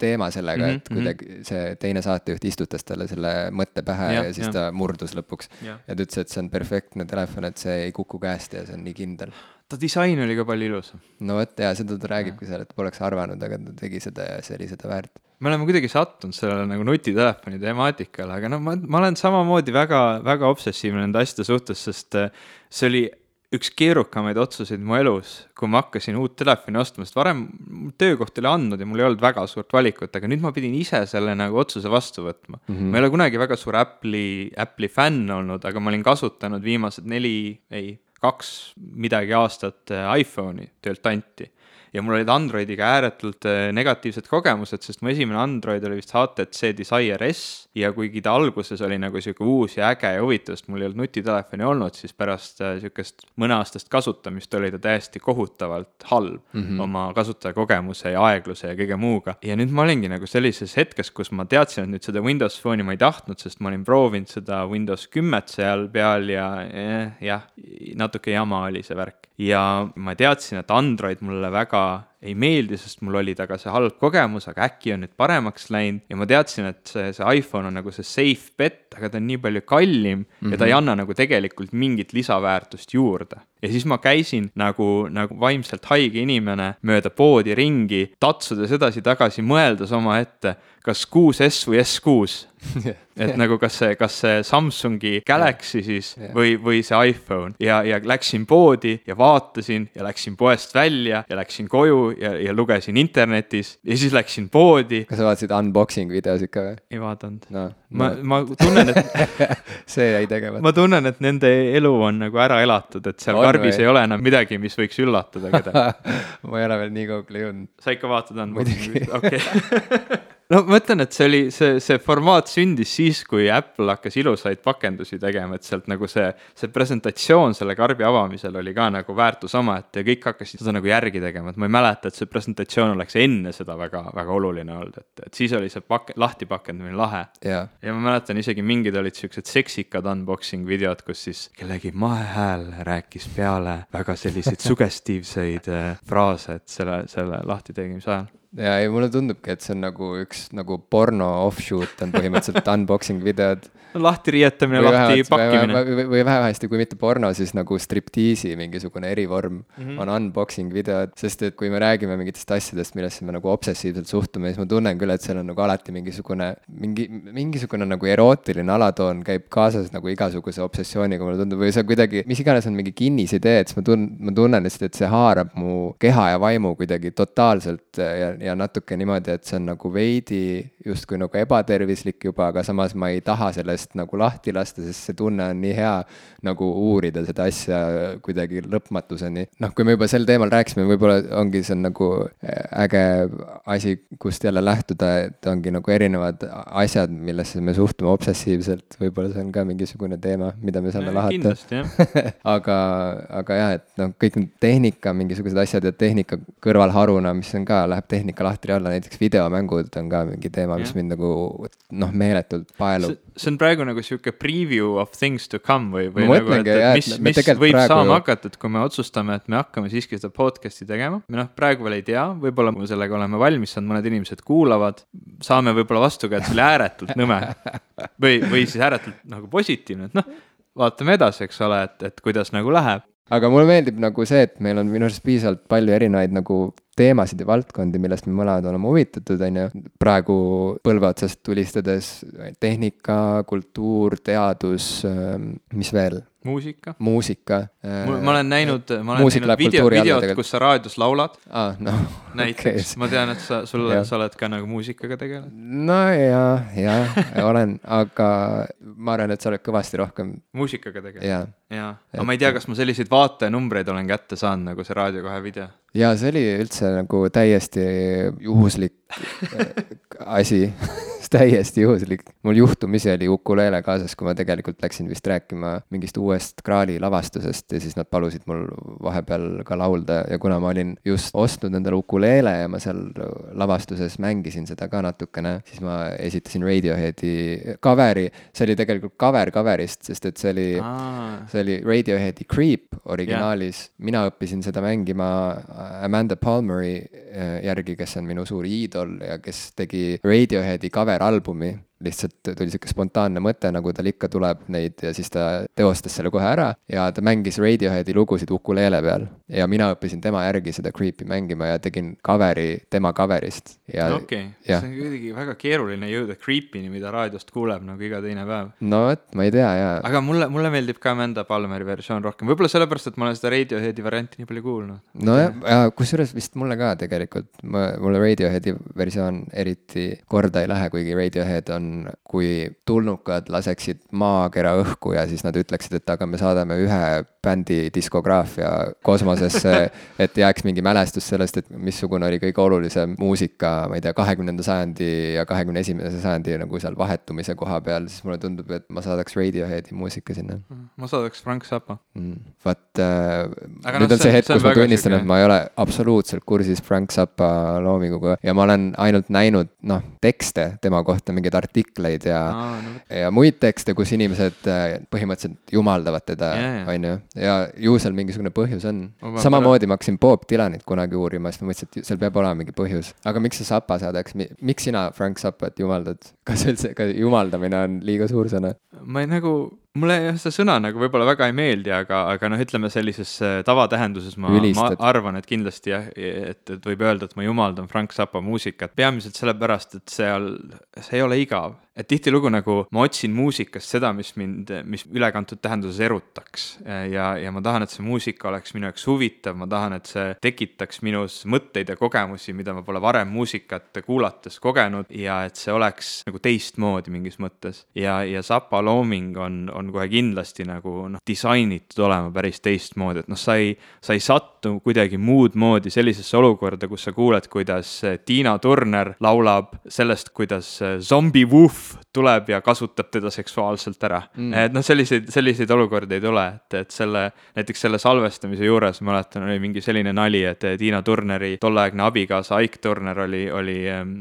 teema sellega mm, -hmm, et mhm. kuidagi see teine saatejuht istutas talle selle mõtte pähe ja, ja siis ja. ta murdus lõpuks. ja ta ütles, et see on perfektne telefon, et see ei kuku käest ja see on nii kindel ta disain oli ka palju ilusam. no vot jaa, seda ta räägibki seal, et poleks arvanud, aga ta tegi seda ja see oli seda väärt. me oleme kuidagi sattunud sellele nagu nutitelefoni temaatikale, aga noh, ma, ma olen samamoodi väga, väga obsessiivne nende asjade suhtes, sest äh, see oli üks keerukamaid otsuseid mu elus, kui ma hakkasin uut telefoni ostma, sest varem töökoht oli andnud ja mul ei olnud väga suurt valikut, aga nüüd ma pidin ise selle nagu otsuse vastu võtma mm. -hmm. ma ei ole kunagi väga suur Apple'i, Apple'i fänn olnud, aga ma olin kasutanud viimased neli, ei kaks midagi aastat äh, iPhone'i töölt anti ja mul olid Androidiga ääretult äh, negatiivsed kogemused, sest mu esimene Android oli vist HTC Desire S ja kuigi ta alguses oli nagu sihuke uus ja äge ja huvitav, sest mul ei olnud nutitelefoni olnud, siis pärast äh, sihukest mõneaastast kasutamist oli ta täiesti kohutavalt halb mm -hmm. oma kasutajakogemuse ja aegluse ja kõige muuga. ja nüüd ma olingi nagu sellises hetkes, kus ma teadsin, et nüüd seda Windows Phone'i ma ei tahtnud, sest ma olin proovinud seda Windows kümmet seal peal ja eh, jah, natuke jama oli see värk ja ma teadsin, et Android mulle väga ei meeldi, sest mul oli temaga see halb kogemus, aga äkki on nüüd paremaks läinud ja ma teadsin, et see, see iPhone on nagu see safe bet, aga ta on nii palju kallim mm -hmm. ja ta ei mhm. anna nagu tegelikult mingit lisaväärtust juurde. ja siis ma käisin nagu, nagu vaimselt haige inimene mööda poodi ringi, tatsudes edasi-tagasi, mõeldes omaette, kas 6S või S6 et nagu kas see, kas see Samsungi Galaxy siis yeah. või, või see iPhone ja, ja läksin poodi ja vaatasin ja läksin poest välja ja läksin koju ja, ja lugesin internetis ja siis läksin poodi. kas sa vaatasid unboxing videosid ka või? ei vaadanud no,. ma ma tunnen, et see jäi tegemata. ma tunnen, et nende elu on nagu ära elatud, et seal on karbis või? ei ole enam midagi, mis võiks üllatada kedagi ma ei ole veel nii kaugele jõudnud. sa ikka vaatad unboxing'it, okei no ma ütlen, et see oli, see, see formaat sündis siis, kui Apple hakkas ilusaid pakendusi tegema, et sealt nagu see, see presentatsioon selle karbi avamisel oli ka nagu väärtus omaette ja kõik hakkasid seda nagu järgi tegema, et ma ei mäleta, et see presentatsioon oleks enne seda väga, väga oluline olnud, et, et siis oli see pak-, lahti pakendamine lahe. Yeah.. ja ma mäletan isegi mingid olid siuksed seksikad unboxing videod, kus siis kellegi mahehääl rääkis peale väga selliseid sugestiivseid äh, fraase, et selle, selle lahti tegemise ajal ja ei, mulle tundubki, et see on nagu üks nagu porno offshoot on põhimõtteliselt unboxing videod lahti riietamine, lahti pakkimine. või, vähemasti, kui mitte porno, siis nagu striptiisi mingisugune erivorm mm -hmm. on unboxing videod, sest et kui me räägime mingitest asjadest, millesse me nagu obsessiivselt suhtume, siis ma tunnen küll, et seal on nagu alati mingisugune, mingi, mingisugune nagu erootiline alatoon käib kaasas nagu igasuguse obsessiooniga, mulle tundub, või see kuidagi, mis iganes on mingi kinnisidee, et siis ma tun-, ma tunnen lihtsalt, et see haarab mu keha ja vaimu kuidagi totaalselt ja, ja natuke niimoodi, et see on nagu veidi justkui nagu ebatervislik juba, aga samas ma ei taha sellest nagu lahti lasta, sest see tunne on nii hea nagu uurida seda asja kuidagi lõpmatuseni. noh, kui me juba sel teemal rääkisime, võib-olla ongi see on nagu äh, äge asi, kust jälle lähtuda, et ongi nagu erinevad asjad, millesse me suhtume obsessiivselt, võib-olla see on ka mingisugune teema, mida me saame lahata. aga, aga jah, et noh, kõik need tehnika, mingisugused asjad ja tehnika kõrvalharuna, mis on ka, läheb tehnika lahtri alla, näiteks videomängud on ka mingi teema, mis mind nagu noh, meeletult paelub. see on praegu nagu sihuke preview of things to come või, või nagu, et, et mis, mis võib praegu... saama hakata, et kui me otsustame, et me hakkame siiski seda podcast'i tegema. me noh, praegu veel ei tea, võib-olla me sellega oleme valmis saanud, mõned inimesed kuulavad, saame võib-olla vastu ka, et see oli ääretult nõme. või, või siis ääretult nagu positiivne, et noh, vaatame edasi, eks ole, et, et kuidas nagu läheb aga mulle meeldib nagu see, et meil on minu arust piisavalt palju erinevaid nagu teemasid ja valdkondi, millest me mõlemad oleme huvitatud, on ju. praegu põlve otsast tulistades tehnika, kultuur, teadus, ähm, mis veel? Muusika. muusika. ma olen näinud, ma olen näinud video, videot, kus sa raadios laulad ah,. No, näiteks okay., ma tean, et sa, sul, sa oled ka nagu muusikaga tegelenud. no ja, ja olen, aga ma arvan, et sa oled kõvasti rohkem. muusikaga tegelenud? jaa, aga ma ei tea, kas ma selliseid vaatajanumbreid olen kätte saanud, nagu see Raadio kahe video ja see oli üldse nagu täiesti juhuslik asi täiesti juhuslik. mul juhtumisi oli ukuleele kaasas, kui ma tegelikult läksin vist rääkima mingist uuest Graali lavastusest ja siis nad palusid mul vahepeal ka laulda ja kuna ma olin just ostnud endale ukuleele ja ma seal lavastuses mängisin seda ka natukene, siis ma esitasin Radioheadi cover'i, see oli tegelikult cover cover'ist, sest et see oli, see oli Radioheadi Creep originaalis yeah., mina õppisin seda mängima Amanda Palmeri äh, järgi, kes on minu suur iidol ja kes tegi Radioheadi albumi lihtsalt tuli sihuke spontaanne mõte, nagu tal ikka tuleb neid ja siis ta teostas selle kohe ära ja ta mängis Radioheadi lugusid ukuleele peal. ja mina õppisin tema järgi seda Creep'i mängima ja tegin cover'i tema cover'ist ja. okei see on kuidagi väga keeruline jõuda Creep'ini, mida raadiost kuuleb nagu iga teine päev. no vot, ma ei tea jaa. aga mulle, mulle meeldib ka Amanda Palmeri versioon rohkem, võib-olla sellepärast, et ma olen seda Radioheadi varianti nii palju kuulnud. nojah, ja kusjuures vist mulle ka tegelikult, mulle Radioheadi versioon eriti korda ei lähe, kuigi Radiohead on kui tulnukad laseksid maakera õhku ja siis nad ütleksid, et aga me saadame ühe bändi diskograafia kosmosesse, et jääks mingi mälestus sellest, et missugune oli kõige olulisem muusika, ma ei tea, kahekümnenda sajandi ja kahekümne esimese sajandi nagu seal vahetumise koha peal, siis mulle tundub, et ma saadaks Radioheadi muusika sinna. ma saadaks Frank Zappa mm.. vot äh, nüüd no, on see hetk, kus ma tunnistan, et ma ei ole absoluutselt kursis Frank Zappa loominguga ja ma olen ainult näinud, noh, tekste tema kohta, mingeid artikleid teksteid ja Aa, no. ja muid tekste, kus inimesed äh, põhimõtteliselt jumaldavad teda, on ju. ja ju seal mingisugune põhjus on. samamoodi ma hakkasin Bob Dylanit kunagi uurima, siis ma mõtlesin, et seal peab olema mingi põhjus. aga miks sa Zappa saadaks, miks sina Frank Zappat jumaldad? kas üldse, ka jumaldamine on liiga suur sõna? ma ei nagu mulle jah, see sõna nagu võib-olla väga ei meeldi, aga, aga noh, ütleme sellises äh, tavatähenduses ma, ma arvan, et kindlasti jah, et, et võib öelda, et ma jumaldan Frank Zappa muusikat, peamiselt sellepärast, et seal, see ei ole igav. Et tihtilugu nagu ma otsin muusikast seda, mis mind, mis ülekantud tähenduses erutaks. Ja, ja ma tahan, et see muusika oleks minu jaoks huvitav, ma tahan, et see tekitaks minus mõtteid ja kogemusi, mida ma pole varem muusikat kuulates kogenud ja et see oleks nagu teistmoodi mingis mõttes. Ja, ja Zappa looming on, on kohe kindlasti nagu noh, disainitud olema päris teistmoodi, et noh, sa ei, sa ei satu kuidagi muud moodi sellisesse olukorda, kus sa kuuled, kuidas Tiina Turner laulab sellest, kuidas zombi Woof tuleb ja kasutab teda seksuaalselt ära mm.. et noh, selliseid, selliseid olukordi ei tule, et, et selle, näiteks selle salvestamise juures mäletan, oli mingi selline nali, et Tiina Turneri tolleaegne abikaasa Aik Turner oli, oli ähm,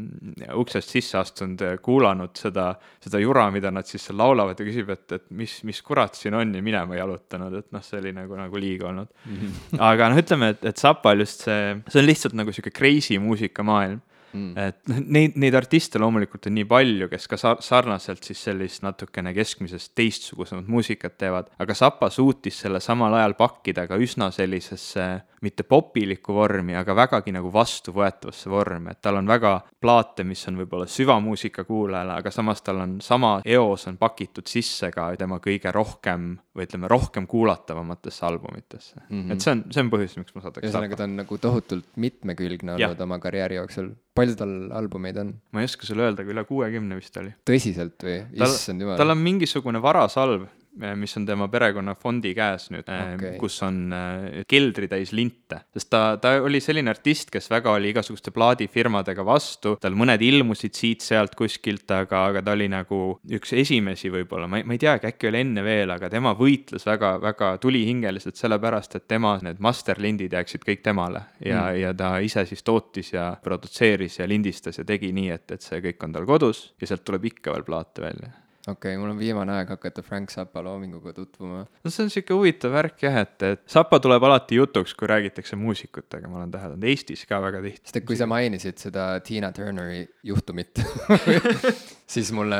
uksest sisse astunud, kuulanud seda, seda jura, mida nad siis seal laulavad ja küsib, et, et mis, mis kurat siin on ja minema jalutanud, et noh, see oli nagu, nagu liig olnud mm. -hmm. aga noh, ütleme, et, et Zapal just see, see on lihtsalt nagu sihuke crazy muusikamaailm mm.. et neid, neid artiste loomulikult on nii palju, kes ka sar-, sarnaselt siis sellist natukene keskmisest teistsugusemat muusikat teevad, aga Zappa suutis selle samal ajal pakkida ka üsna sellisesse mitte popilikku vormi, aga vägagi nagu vastuvõetavasse vormi, et tal on väga plaate, mis on võib-olla süvamuusika kuulajale, aga samas tal on sama eos on pakitud sisse ka tema kõige rohkem või ütleme, rohkem kuulatavatesse albumitesse mm. -hmm. et see on, see on põhjus, miks ma saadaks ühesõnaga, ta on nagu tohutult mitmekülgne olnud ja. oma karjääri jooksul. Palju tal albumeid on? ma ei oska sulle öelda, aga üle kuuekümne vist oli. tõsiselt või? issand jumal. tal on mingisugune varasalv mis on tema perekonnafondi käes nüüd eh, okay., kus on eh, keldritäis linte. sest ta, ta oli selline artist, kes väga oli igasuguste plaadifirmadega vastu, tal mõned ilmusid siit-sealt kuskilt, aga, aga ta oli nagu üks esimesi võib-olla, ma ei, ma ei teagi, äkki oli enne veel, aga tema võitles väga, väga tulihingeliselt sellepärast, et tema need masterlindid jääksid kõik temale ja mm., ja ta ise siis tootis ja produtseeris ja lindistas ja tegi nii, et, et see kõik on tal kodus ja sealt tuleb ikka veel plaate välja okei okay,, mul on viimane aeg hakata Frank Zappa loominguga tutvuma. no see on sihuke huvitav värk jah, et, et Zappa tuleb alati jutuks, kui räägitakse muusikutega, ma olen täheldanud, Eestis ka väga tihti. sest et kui sa mainisid seda Tina Turneri juhtumit siis mulle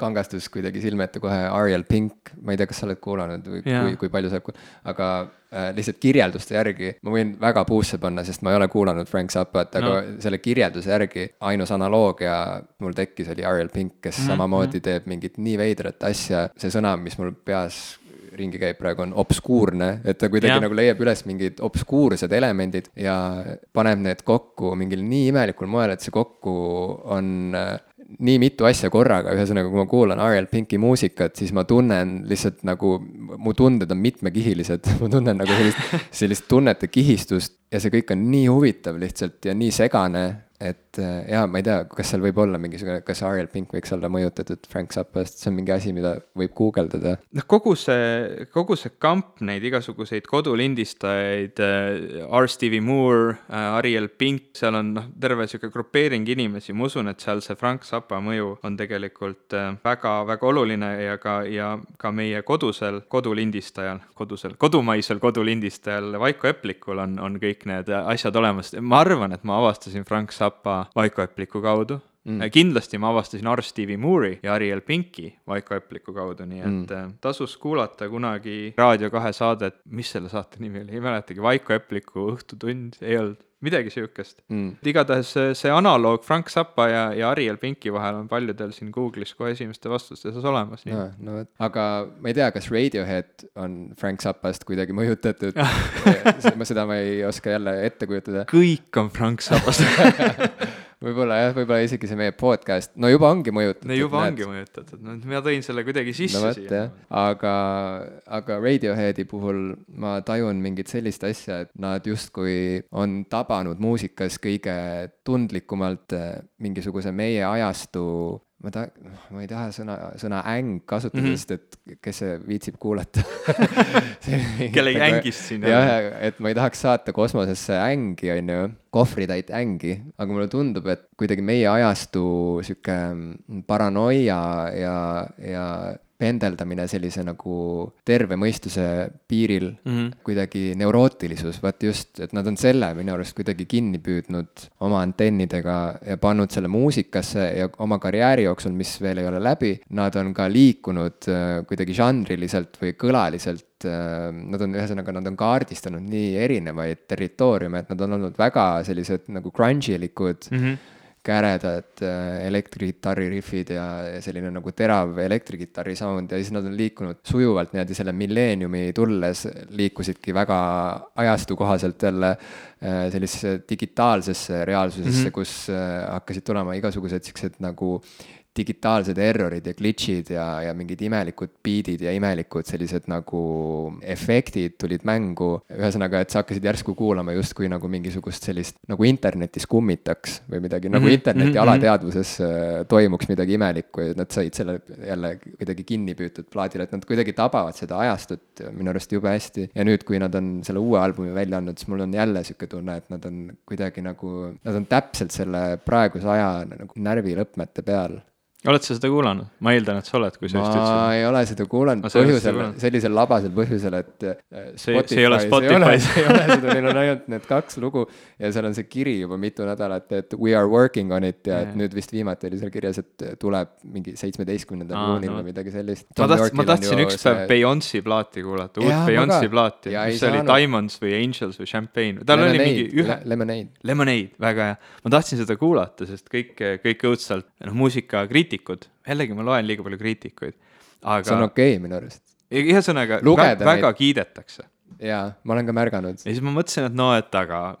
kangastus kuidagi silme ette kohe Ariel Pink, ma ei tea, kas sa oled kuulanud või yeah. kui, kui palju sa oled, aga äh, lihtsalt kirjelduste järgi, ma võin väga puusse panna, sest ma ei ole kuulanud Frank Zappat, aga no. selle kirjelduse järgi ainus analoogia mul tekkis, oli Ariel Pink, kes mm -hmm. samamoodi teeb mingit nii veidrat asja, see sõna, mis mul peas ringi käib praegu, on obskuurne, et ta kuidagi ja. nagu leiab üles mingid obskuursed elemendid ja paneb need kokku mingil nii imelikul moel, et see kokku on äh, nii mitu asja korraga, ühesõnaga, kui ma kuulan Ariel Pinki muusikat, siis ma tunnen lihtsalt nagu, mu tunded on mitmekihilised. Ma tunnen nagu sellist, sellist tunnete kihistust ja see kõik on nii huvitav lihtsalt ja nii segane et äh, jaa, ma ei tea, kas seal võib olla mingisugune, kas Ariel Pink võiks olla mõjutatud Frank Zappast, see on mingi asi, mida võib guugeldada. noh, kogu see, kogu see kamp neid igasuguseid kodulindistajaid äh,, R. Stevie Moore äh,, Ariel Pink, seal on noh, terve sihuke grupeering inimesi, ma usun, et seal see Frank Zappa mõju on tegelikult äh, väga, väga oluline ja ka, ja ka meie kodusel kodulindistajal, kodusel, kodumaisel kodulindistajal Vaiko Eplikul on, on kõik need asjad olemas. ma arvan, et ma avastasin Frank Zappa Zappa Vaiko Epliku kaudu mm.. Äh, kindlasti ma avastasin R. Stevie Moore'i ja Ariel Pinki Vaiko Epliku kaudu, nii et mm. tasus kuulata kunagi Raadio kahe saadet, mis selle saate nimi oli, ei mäletagi, Vaiko Epliku Õhtutund, ei olnud midagi sihukest mm.. igatahes see, analoog Frank Zappa ja, ja Ariel Pinki vahel on paljudel siin Google'is kohe esimeste vastuste seas olemas. no, no aga ma ei tea, kas Radiohead on Frank Zappast kuidagi mõjutatud. Ma seda ma ei oska jälle ette kujutada. kõik on Frank Zappast võib-olla jah, võib-olla isegi see meie podcast, no juba ongi mõjutatud. no juba näed. ongi mõjutatud, no ma tõin selle kuidagi sisse no, siia. aga, aga Radioheadi puhul ma tajun mingit sellist asja, et nad justkui on tabanud muusikas kõige tundlikumalt eh, mingisuguse meie ajastu ma ta-, ma ei taha sõna, sõna äng kasutada mm, -hmm. sest et kes see viitsib kuulata kellegi ängist siin. jah, et ma ei tahaks saata kosmosesse ängi, on ju, kohvritäit ängi, aga mulle tundub, et kuidagi meie ajastu sihuke paranoia ja, ja pendeldamine sellise nagu terve mõistuse piiril mm, -hmm. kuidagi neurootilisus, vaat just, et nad on selle minu arust kuidagi kinni püüdnud oma antennidega ja pannud selle muusikasse ja oma karjääri jooksul, mis veel ei ole läbi, nad on ka liikunud äh, kuidagi žanriliselt või kõlaliselt äh, nad on, ühesõnaga, nad on kaardistanud nii erinevaid territooriume, et nad on olnud väga sellised nagu grunge ilikud mm. -hmm käredad äh, elektrikitarri riffid ja, ja selline nagu terav elektrikitarri sound ja siis nad on liikunud sujuvalt niimoodi selle milleeniumi tulles, liikusidki väga ajastu kohaselt jälle äh, sellisesse digitaalsesse reaalsusesse mm, -hmm. kus äh, hakkasid tulema igasugused siuksed nagu digitaalsed errorid ja glitch'id ja, ja mingid imelikud beat'id ja imelikud sellised nagu efektid tulid mängu. ühesõnaga, et sa hakkasid järsku kuulama justkui nagu mingisugust sellist nagu internetis kummitaks või midagi mm, -hmm. nagu mhm, interneti mm -hmm. alateadvuses äh, toimuks midagi imelikku ja nad said selle jälle kuidagi kinni püütud plaadile, et nad kuidagi tabavad seda ajastut minu arust jube hästi. ja nüüd, kui nad on selle uue albumi välja andnud, siis mul on jälle sihuke tunne, et nad on kuidagi nagu, nad on täpselt selle praeguse aja nagu närvilõpmete peal oled sa seda kuulanud? ma eeldan, et sa oled, kui sa just ma ütlesid. ei ole seda kuulanud Ma põhjusel sellisel labasel põhjusel, et äh, See- see ei ole Spotify's ei ole seda, neil on ainult need kaks lugu ja seal on see kiri juba mitu nädalat, et we are working on it ja et Jaa. nüüd vist viimati oli seal kirjas, et tuleb mingi seitsmeteistkümnendal juunil no. või midagi sellist. ma tahtsin, ma tahtsin üks päev Beyonce'i plaati kuulata, uut ma Beyonce'i plaati, Ja mis oli, saanud. Diamonds või Angels või Champagne, tal oli mingi ühe, Lemonade. Lemonade, väga hea. ma tahtsin seda kuulata, sest kõik, kõik õudselt, noh, muusikakriitikud, jällegi ma loen liiga palju kriitikuid, see on aga okei okay, minu arust. ühesõnaga väga neid- kiidetakse. jaa, ma olen ka märganud. ja siis ma mõtlesin, et no, et aga,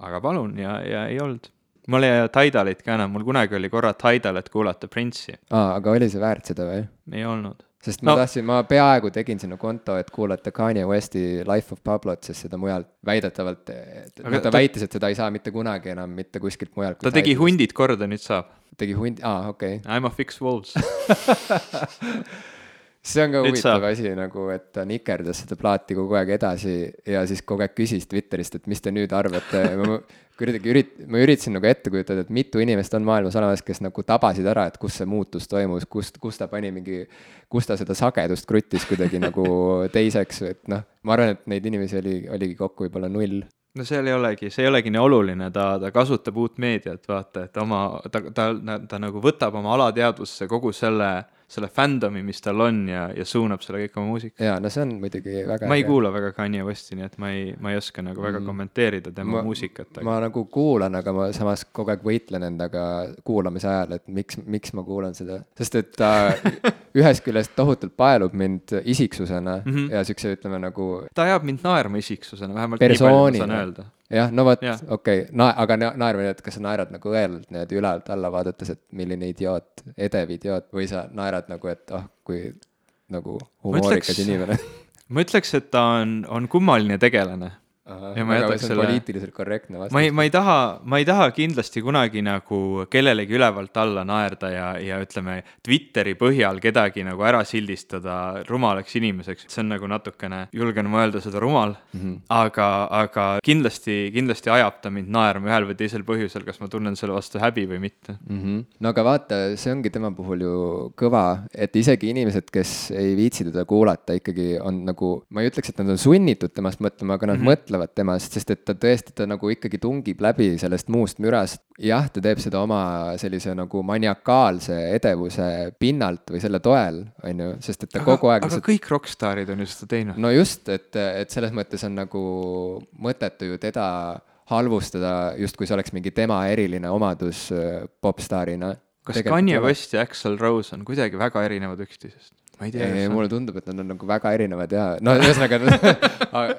aga palun ja, ja ei olnud. mul ei ole Tidalit ka enam, mul kunagi oli korra Tidal, et kuulata Prince'i, aa, aga oli see väärt seda või? ei olnud. Sest ma No- tahtsin, ma peaaegu tegin sinna konto, et kuulata Kanye Westi Life of Pablot, sest seda mujalt väidetavalt, no ta, ta- väitis, et seda ei saa mitte kunagi enam mitte kuskilt mujalt. ta tegi. hundid korda, nüüd saab. tegi hundi, aa, okei okay.. I m a fix wolves. see on ka huvitav asi nagu, et ta nikerdas seda plaati kogu aeg edasi ja siis kogu aeg küsis Twitterist, et mis te nüüd arvate. ma kuidagi ürit-, ma üritasin nagu ette kujutada, et mitu inimest on maailmas olemas, kes nagu tabasid ära, et kus see muutus toimus, kust, kus ta pani mingi, kus ta seda sagedust kruttis kuidagi nagu teiseks, et noh, ma arvan, et neid inimesi oli, oligi kokku võib-olla null. no seal ei olegi, see ei olegi nii oluline, ta, ta kasutab uut meediat, vaata, et oma, ta, ta, ta, ta nagu võtab oma alateadvusse kogu selle, selle fandom'i, mis tal on ja, ja suunab selle kõik oma muusika. jaa, no see on muidugi väga ma ei kuula väga Kanye Westi, nii et ma ei, ma ei oska nagu väga Mm. kommenteerida tema Ma- muusikat, aga ma nagu kuulan, aga ma samas kogu aeg võitlen endaga kuulamise ajal, et miks, miks ma kuulan seda, sest et ta ühest küljest tohutult paelub mind isiksusena mm. -hmm. ja siukse, ütleme nagu ta ajab mind naerma isiksusena, vähemalt nii palju ma saan öelda. jah, no vot okei okay., na-, aga na- naermine, et kas sa naerad nagu õelalt niimoodi ülalt alla vaadates, et milline idioot, edev idioot või sa naerad nagu, et ah, kui nagu humoorikas inimene. ma ütleks, et ta on, on kummaline tegelane. Ja ma jätaks selle- poliitiliselt korrektne vastus. ma ei, ma ei taha, ma ei taha kindlasti kunagi nagu kellelegi ülevalt alla naerda ja, ja ütleme, Twitteri põhjal kedagi nagu ära sildistada rumalaks inimeseks, see on nagu natukene, julgen ma öelda seda rumal mm. -hmm. aga, aga kindlasti, kindlasti ajab ta mind naerma ühel või teisel põhjusel, kas ma tunnen selle vastu häbi või mitte. mm. -hmm. no aga vaata, see ongi tema puhul ju kõva, et isegi inimesed, kes ei viitsi teda kuulata, ikkagi on nagu, ma ei ütleks, et nad on sunnitud temast mõtlema, aga nad mm -hmm. mõtlevad temast, sest et ta tõesti, ta nagu ikkagi tungib läbi sellest muust mürast. jah, ta teeb seda oma sellise nagu maniakaalse edevuse pinnalt või selle toel, on ju, sest et ta kogu aeg aga kõik rokkstaarid on ju seda teinud. no just, et, et selles mõttes on nagu mõttetu ju teda halvustada, justkui see oleks mingi tema eriline omadus äh, popstaarina. kas Kanye West ja Axl Rose on kuidagi väga erinevad üksteisest? Ma ei tea. mulle tundub, et nad on nagu väga erinevad ja no ühesõnaga aga,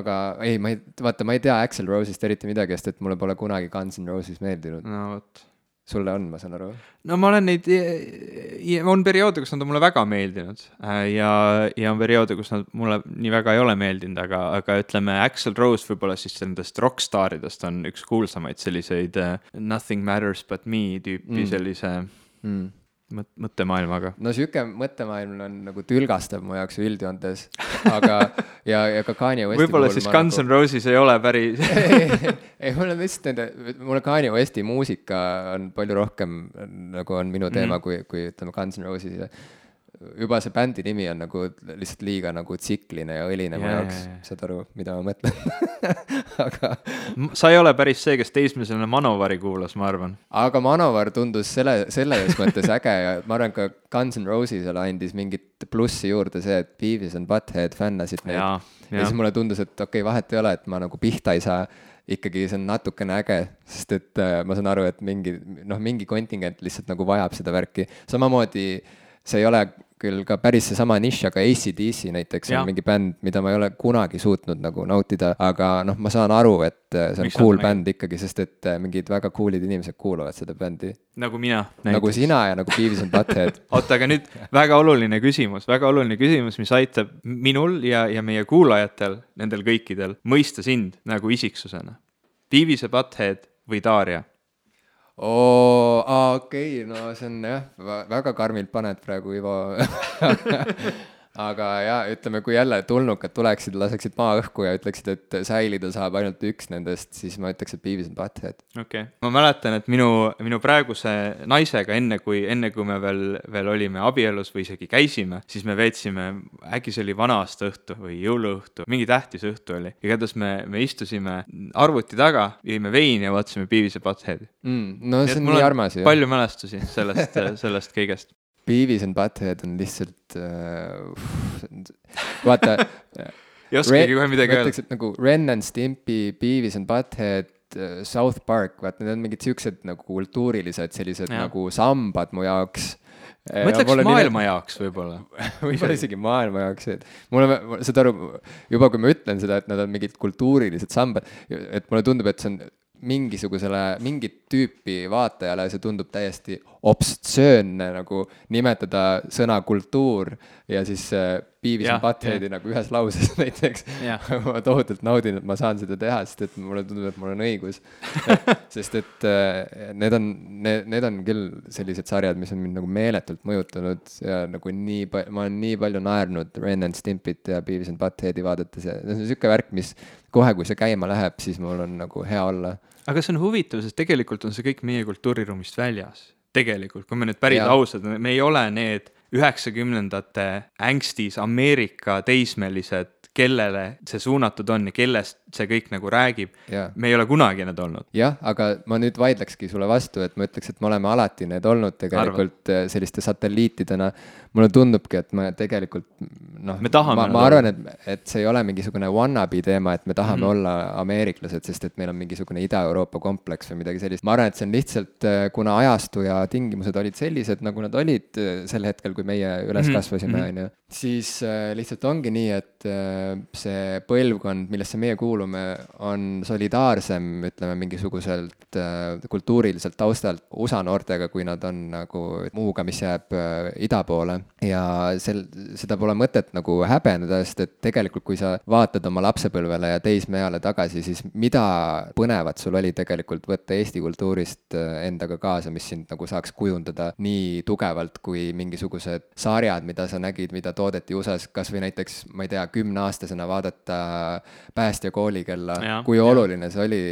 aga ei, ma ei, vaata, ma ei tea Axel Rose'ist eriti midagi, sest et mulle pole kunagi Guns N Roses meeldinud. no vot sulle on, ma saan aru. no ma olen neid, on perioode, kus nad on mulle väga meeldinud äh, ja, ja on perioode, kus nad mulle nii väga ei ole meeldinud, aga, aga ütleme, Axl Rose võib-olla siis nendest rokkstaaridest on üks kuulsamaid selliseid äh, Nothing matters but me tüüpi mm. sellise Mm. mõt-, mõttemaailmaga. no sihuke mõttemaailm on nagu tülgastav mu jaoks üldjoontes, aga ja, ja ka Kanye Westi võib-olla siis Guns N Roses ei ole päris ei, ei mulle lihtsalt nende, mulle Kanye Westi muusika on palju rohkem nagu on minu teema mm. kui, kui ütleme Guns N Roses ja juba see bändi nimi on nagu lihtsalt liiga nagu tsikline ja õline mu Jaa, jaoks jaa. saad aru, mida ma mõtlen aga, sa ei ole päris see, kes teismelisena Manovari kuulas, ma arvan. aga Manovar tundus selle, selles mõttes äge ja ma arvan, ka Guns N Rosesele andis mingit plussi juurde see, et Beavis and Butthead fännasid neid ja siis. mulle tundus, et okei okay,, vahet ei ole, et ma nagu pihta ei saa, ikkagi see on natukene äge, sest et äh, ma saan aru, et mingi noh, mingi kontingent lihtsalt nagu vajab seda värki, samamoodi see ei ole küll ka päris seesama nišš, aga ACDC näiteks Jah. on mingi bänd, mida ma ei ole kunagi suutnud nagu nautida, aga noh, ma saan aru, et äh, see on Miks cool bänd ikkagi, sest et äh, mingid väga cool'id inimesed kuulavad seda bändi. nagu mina. nagu sina ja nagu Beavis and Butthead. oota, aga nüüd väga oluline küsimus, väga oluline küsimus, mis aitab minul ja, ja meie kuulajatel, nendel kõikidel mõista sind nagu isiksusena. Beavis ja Butthead või Darja? oo, aa okei okay,, no see on jah, väga karmilt paned praegu, Ivo. aga ja ütleme, kui jälle tulnukad tuleksid, laseksid maa õhku ja ütleksid, et säilida saab ainult üks nendest, siis ma ütleks, et Beavis and Butthead. okei okay., ma mäletan, et minu, minu praeguse naisega, enne kui, enne kui me veel, veel olime abielus või isegi käisime, siis me veetsime, äkki see oli vana-aasta õhtu või jõuluõhtu, mingi tähtis õhtu oli. igatahes me, me istusime arvuti taga, jõime veini ja vaatasime Beavis and Buttheadi mm,. no see on nii armas ju. palju mälestusi sellest sellest kõigest Beavis and Butthead on lihtsalt uh,, vaata ei oskagi kohe midagi öelda. nagu Ren and Stimpy, Beavis and Butthead, uh, South Park, vaata need on mingid siuksed nagu kultuurilised sellised ja. nagu sambad mu jaoks ma ütleks maailma nime... jaoks võib-olla võib-olla isegi maailma jaoks, et mulle, saad aru, juba kui ma ütlen seda, et nad on mingid kultuurilised sambad, et mulle tundub, et see on mingisugusele, mingit tüüpi vaatajale see tundub täiesti obstsöönne nagu nimetada sõna kultuur ja siis Beavis and Buttheadi nagu ühes lauses näiteks. ma tohutult naudin, et ma saan seda teha, sest et mulle tundub, et mul on õigus. Sest et äh, need on, need, need on küll sellised sarjad, mis on mind nagu meeletult mõjutanud ja nagu nii palju, ma olen nii palju naernud Ren and Stimpit ja Beavis and Buttheadi vaadates ja see on sihuke värk, mis kohe, kui see käima läheb, siis mul on nagu hea olla aga see on huvitav, sest tegelikult on see kõik meie kultuuriruumist väljas. tegelikult, kui me nüüd päris ausad, me ei ole need üheksakümnendate ängstis Ameerika teismelised, kellele see suunatud on ja kellest see kõik nagu räägib. me ei ole kunagi need olnud. jah, aga ma nüüd vaidlekski sulle vastu, et ma ütleks, et me oleme alati need olnud tegelikult Arvad. selliste satelliitidena mulle tundubki, et me tegelikult noh, ma, ma arvan, et, et see ei ole mingisugune wannabe teema, et me tahame mm -hmm. olla ameeriklased, sest et meil on mingisugune Ida-Euroopa kompleks või midagi sellist. ma arvan, et see on lihtsalt, äh, kuna ajastu ja tingimused olid sellised, nagu nad olid äh, sel hetkel, kui meie üles mhm. kasvasime, mhm. on ju, siis äh, lihtsalt ongi nii, et äh, see põlvkond, millesse meie kuulume, on solidaarsem, ütleme, mingisuguselt äh, kultuuriliselt taustalt USA noortega, kui nad on nagu muuga, mis jääb ida poole. Ja sel, seda pole mõtet nagu häbeneda, sest et tegelikult, kui sa vaatad oma lapsepõlvele ja teismeeale tagasi, siis mida põnevat sul oli tegelikult võtta Eesti kultuurist endaga kaasa, mis sind nagu saaks kujundada nii tugevalt kui mingisugused sarjad, mida sa nägid, mida toodeti USA-s, kas või näiteks, ma ei tea, kümneaastasena vaadata Päästja koolikella, kui ja. oluline see oli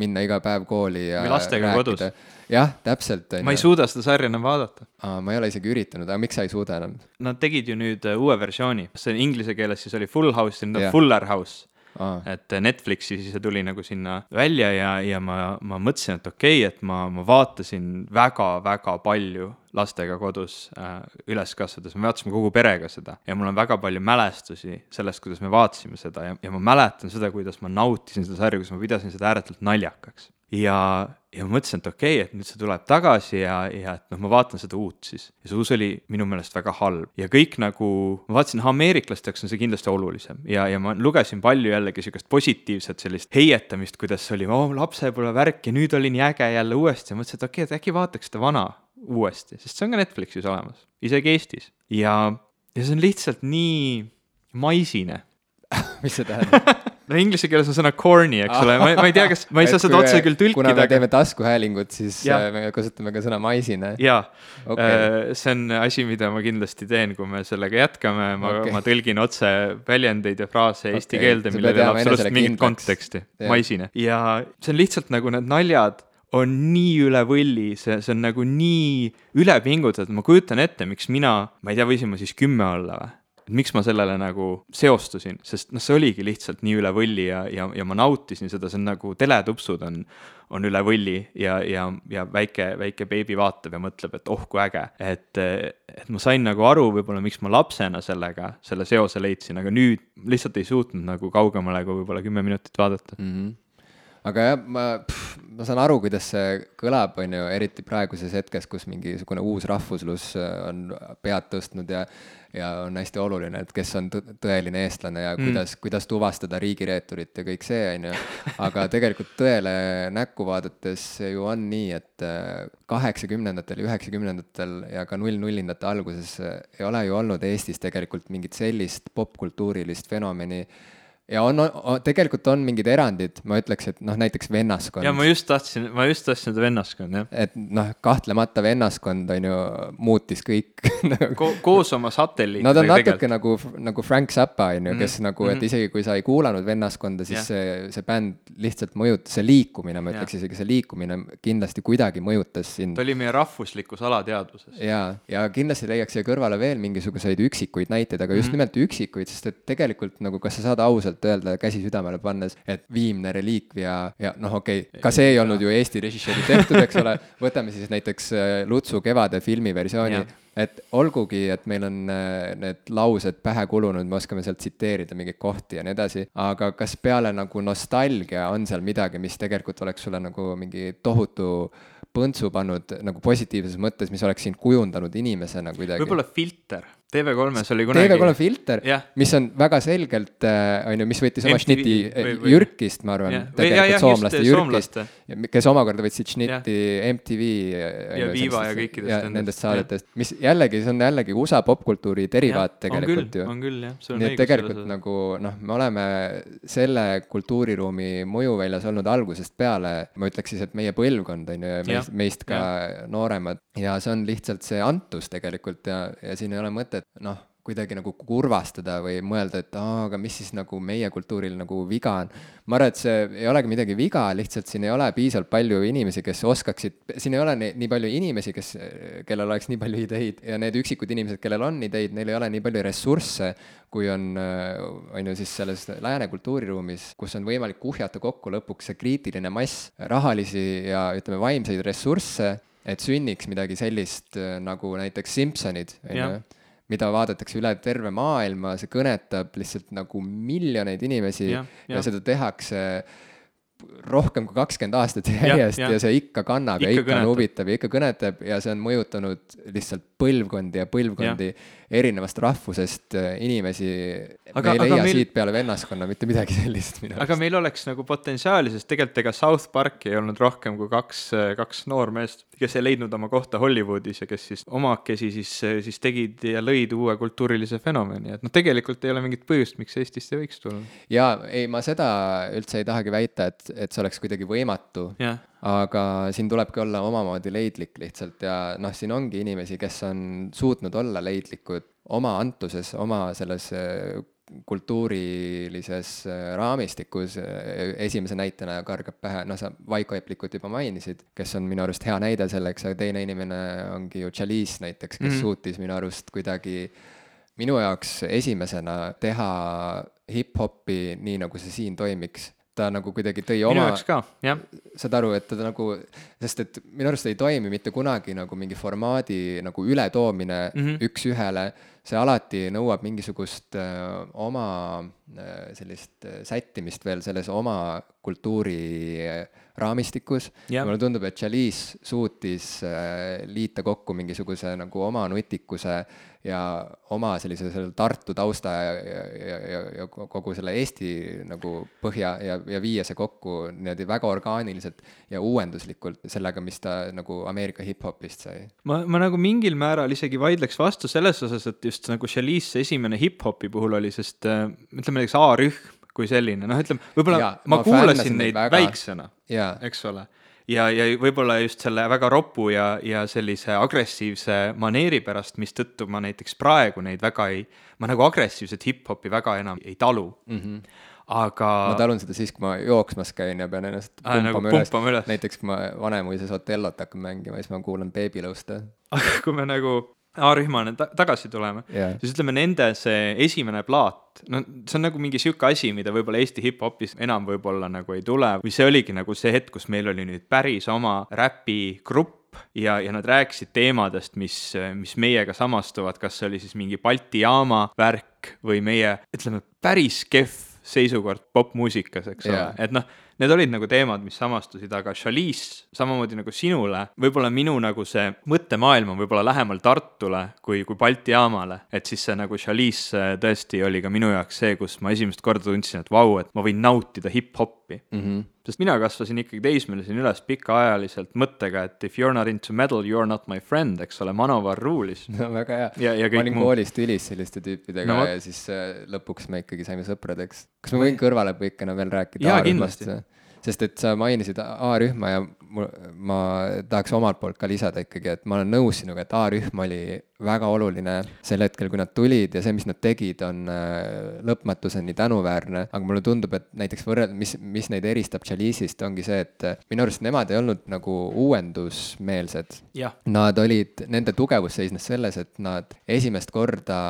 minna iga päev kooli ja või lastega rääkida. kodus jah, täpselt. ma ei suuda seda sarja enam vaadata. ma ei ole isegi üritanud, aga miks sa ei suuda enam? Nad tegid ju nüüd äh, uue versiooni, see inglise keeles siis oli Full House, nüüd on Fuller House. Aa. et Netflixi see tuli nagu sinna välja ja, ja ma, ma mõtlesin, et okei okay,, et ma, ma vaatasin väga-väga palju lastega kodus äh, üles kasvades, me vaatasime kogu perega seda. Ja mul on väga palju mälestusi sellest, kuidas me vaatasime seda. Ja, ja ma mäletan seda, kuidas ma nautisin seda sarja, kuidas ma pidasin seda ääretult naljakaks ja, ja ma mõtlesin, et okei okay,, et nüüd see tuleb tagasi ja, ja et noh, ma vaatan seda uut siis. ja see uus oli minu meelest väga halb. Ja kõik nagu, ma vaatasin, ameeriklaste jaoks on see kindlasti olulisem. Ja, ja ma lugesin palju jällegi sihukest positiivset sellist heietamist, kuidas oli oh, lapsepõlvevärk ja nüüd oli nii äge jälle uuesti. Ja mõtlesin, et okei okay,, et äkki vaataks seda vana uuesti, sest see on ka Netflixis olemas, isegi Eestis. Ja, ja see on lihtsalt nii maisine. Mis see tähendab no inglise keeles on sõna corny, eks ole, ma, ma ei tea, kas, ma ei saa seda otse küll tõlkida. kuna me teeme taskuhäälingut, siis ja. Äh, me kasutame ka sõna maisine. jaa okay., äh, see on asi, mida ma kindlasti teen, kui me sellega jätkame, ma okay., ma tõlgin otse väljendeid ja fraase eesti okay. keelde, millel ei ole absoluutselt mingit konteksti, maisine. ja see on lihtsalt nagu need naljad on nii üle võlli, see, see on nagu nii üle pingutatud, ma kujutan ette, miks mina, ma ei tea, võisin ma siis kümme olla või? Et miks ma sellele nagu seostusin, sest noh, see oligi lihtsalt nii üle võlli ja, ja, ja ma nautisin seda, see on nagu teletupsud on, on üle võlli ja, ja, ja väike, väike beebi vaatab ja mõtleb, et oh kui äge. et, et ma sain nagu aru võib-olla, miks ma lapsena sellega, selle seose leidsin, aga nüüd lihtsalt ei suutnud nagu kaugemale kui võib-olla kümme minutit vaadata mm. -hmm aga jah, ma, ma saan aru, kuidas see kõlab, on ju, eriti praeguses hetkes, kus mingisugune uus rahvuslus on pead tõstnud ja ja on hästi oluline, et kes on tõeline eestlane ja mm. kuidas, kuidas tuvastada riigireeturit ja kõik see, on ju. aga tegelikult tõele näkku vaadates ju on nii, et äh, kaheksakümnendatel ja üheksakümnendatel ja ka null-nullindate alguses ei ole ju olnud Eestis tegelikult mingit sellist popkultuurilist fenomeni ja on, on, tegelikult on mingid erandid, ma ütleks, et noh, näiteks vennaskond. ja ma just tahtsin, ma just tahtsin seda vennaskond, jah. et noh, kahtlemata vennaskond on ju, muutis kõik nagu Ko. koos oma satelliitidega. Nad on natuke tegelikult. nagu, nagu Frank Zappa on ju, kes mm -hmm. nagu, et mhm. isegi kui sa ei kuulanud vennaskonda, siis yeah. see, see bänd lihtsalt mõjutas, see liikumine, ma ütleks yeah. isegi, see liikumine kindlasti kuidagi mõjutas sind. ta oli meie rahvuslikus alateadvuses. ja, ja kindlasti leiaks siia kõrvale veel mingisuguseid üksikuid näiteid, aga just mm -hmm. nimelt üksikuid, sest et tegelikult nagu, kas sa saad ausalt öelda, käsi südamele pannes, et viimne reliikvia ja noh, okei okay,, ka see ei olnud ju Eesti režissööri tehtud, eks ole, võtame siis näiteks äh, Lutsu Kevade filmi versiooni et olgugi, et meil on äh, need laused pähe kulunud, me oskame sealt tsiteerida mingeid kohti ja nii edasi, aga kas peale nagu nostalgia on seal midagi, mis tegelikult oleks sulle nagu mingi tohutu põntsu pannud nagu positiivses mõttes, mis oleks sind kujundanud inimesena kuidagi? võib-olla filter TV3-s oli kunagi. TV3 filter, mis on väga selgelt, äh, on ju, mis võttis oma šnitti äh, Jürkist, ma arvan, tegelikult soomlaste Jürkist, kes omakorda võtsid šnitti MTV. Äh, ja Viva ja kõikidest nendest saadetest, mis jällegi, see on jällegi USA popkultuuri derivaat tegelikult ju. on küll, jah, sul on õigus. nii et tegelikult nagu noh, me oleme selle kultuuriruumi mõjuväljas olnud algusest peale, ma ütleks siis, et meie põlvkond on ju, meist, ka nooremad ja see on lihtsalt see antus tegelikult ja, ja siin ei ole mõtet mõtet noh, kuidagi nagu kurvastada või mõelda, et aa, aga mis siis nagu meie kultuuril nagu viga on. ma arvan, et see ei olegi midagi viga, lihtsalt siin ei ole piisavalt palju inimesi, kes oskaksid, siin ei ole nii, nii palju inimesi, kes, kellel oleks nii palju ideid ja need üksikud inimesed, kellel on ideid, neil ei ole nii palju ressursse, kui on, on ju siis selles lääne kultuuriruumis, kus on võimalik kuhjata kokku lõpuks see kriitiline mass rahalisi ja ütleme, vaimseid ressursse, et sünniks midagi sellist nagu näiteks Simpsonid, on ju mida vaadatakse üle terve maailma, see kõnetab lihtsalt nagu miljoneid inimesi ja, ja. ja seda tehakse rohkem kui kakskümmend aastat järjest ja, ja. ja see ikka kannab ikka ja ikka kõnetab. on huvitav ja ikka kõnetab ja see on mõjutanud lihtsalt põlvkondi ja põlvkondi ja. Erinevast rahvusest äh, inimesi. me ei leia meil... siit peale vennaskonna mitte midagi sellist minu arust. aga meil oleks nagu potentsiaali, sest tegelikult ega South Parki ei olnud rohkem kui kaks, äh, kaks noormeest, kes ei leidnud oma kohta Hollywoodis ja kes siis omakesi siis, äh, siis tegid ja lõid uue kultuurilise fenomeni, et noh, tegelikult ei ole mingit põhjust, miks Eestisse ei võiks tulla. jaa, ei, ma seda üldse ei tahagi väita, et, et see oleks kuidagi võimatu yeah aga siin tulebki olla omamoodi leidlik lihtsalt ja noh, siin ongi inimesi, kes on suutnud olla leidlikud oma antuses, oma selles äh, kultuurilises äh, raamistikus, esimese näitena kargab pähe, noh, sa Vaiko Eplikut juba mainisid, kes on minu arust hea näide selleks, aga teine inimene ongi ju Chalice näiteks, kes mm suutis minu arust kuidagi minu jaoks esimesena teha hip-hopi nii, nagu see siin toimiks ta nagu kuidagi tõi oma. minu jaoks ka, jah. saad aru, et ta nagu, sest et minu arust ei toimi mitte kunagi nagu mingi formaadi nagu ületoomine mm -hmm. üks-ühele, see alati nõuab mingisugust öö, äh, oma öö, sellist äh, sättimist veel selles oma kultuuri raamistikus mulle tundub, et Chalice suutis öö, liita kokku mingisuguse nagu oma nutikuse ja oma sellise selle Tartu tausta ja, ja, ja, ja kogu selle Eesti nagu põhja ja, ja viia see kokku niimoodi väga orgaaniliselt ja uuenduslikult sellega, mis ta nagu Ameerika hip-hopist sai. ma, ma nagu mingil määral isegi vaidleks vastu selles osas, et just nagu Chalice esimene hip-hopi puhul oli, sest äh, ütleme näiteks A-rühm kui selline, noh, ütleme, võib-olla ja, ma, ma kuulasin neid väga... väiksena, eks ole ja, ja võib-olla just selle väga ropu ja, ja sellise agressiivse maneeri pärast, mistõttu ma näiteks praegu neid väga ei, ma nagu agressiivset hip-hopi väga enam ei talu mm. -hmm aga. ma talun seda siis, kui ma jooksmas käin ja pean ennast pumpama, nagu üles. üles. näiteks kui ma Vanemuises Otellot hakkan mängima, siis ma kuulan Baby Lõusta. aga kui me nagu A-rühmane ta tagasi tuleme yeah., siis ütleme nende see esimene plaat, no see on nagu mingi sihuke asi, mida võib-olla Eesti hip-hopis enam võib-olla nagu ei tule või see oligi nagu see hetk, kus meil oli nüüd päris oma räpigrupp ja, ja nad rääkisid teemadest, mis, mis meiega samastuvad, kas see oli siis mingi Balti jaama värk või meie, ütleme, päris kehv seisukord popmuusikas, eks yeah. ole, et noh need olid nagu teemad, mis samastusid, aga Chalice samamoodi nagu sinule, võib-olla minu nagu see mõttemaailm on võib-olla lähemal Tartule kui, kui Balti jaamale, et siis see nagu Chalice tõesti oli ka minu jaoks see, kus ma esimest korda tundsin, et vau, et ma võin nautida hip-hopi mm. -hmm sest mina kasvasin ikkagi teismelisena üles pikaajaliselt mõttega, et if you are not into metal, you are not my friend, eks ole, Manovar ruulis. no väga hea. ja, ja ma olin kõik muu. koolis tülis selliste tüüpidega No ja siis äh, lõpuks me ikkagi saime sõpradeks. kas ma võin kõrvalepõikena veel rääkida Jaa, kindlasti. sest et sa mainisid A-rühma ja ma tahaks omalt poolt ka lisada ikkagi, et ma olen nõus sinuga, et A-rühm oli väga oluline sel hetkel, kui nad tulid ja see, mis nad tegid, on äh, lõpmatuseni tänuväärne, aga mulle tundub, et näiteks võrreld-, mis, mis neid eristab Chalice'ist, ongi see, et äh, minu arust nemad ei olnud nagu uuendusmeelsed Nad olid, nende tugevus seisnes selles, et nad esimest korda,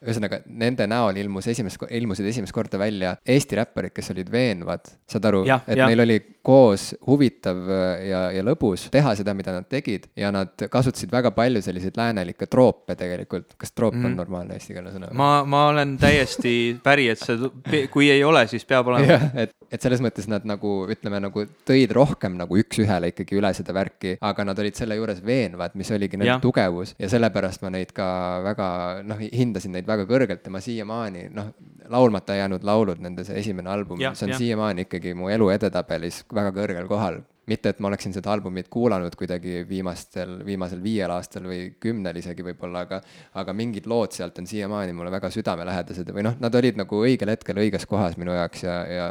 ühesõnaga nende näol ilmus esimest, ilmusid esimest korda välja Eesti räpparid, kes olid veenvad. saad aru, et jah. neil oli koos huvitav ja, ja lõbus teha seda, mida nad tegid ja nad kasutasid väga palju selliseid läänelikke troope tegelikult. kas troop mm. on normaalne eestikeelne sõna? ma, ma olen täiesti päri, et see, kui ei ole, siis peab olema. jah, et, et selles mõttes nad nagu ütleme, nagu tõid rohkem nagu üks-ühele ikkagi üle seda värki, aga nad olid selle juures veenvad, mis oligi nende Jah. tugevus ja sellepärast ma neid ka väga noh, hindasin neid väga kõrgelt ja ma siiamaani noh, laulmata jäänud laulud, nende see esimene album, see on siiamaani ikkagi mu elu edetabelis väga kõrgel kohal mitte, et ma oleksin seda albumit kuulanud kuidagi viimastel, viimasel viiel aastal või kümnel isegi võib-olla, aga aga mingid lood sealt on siiamaani mulle väga südamelähedased või noh, nad olid nagu õigel hetkel õiges kohas minu jaoks ja, ja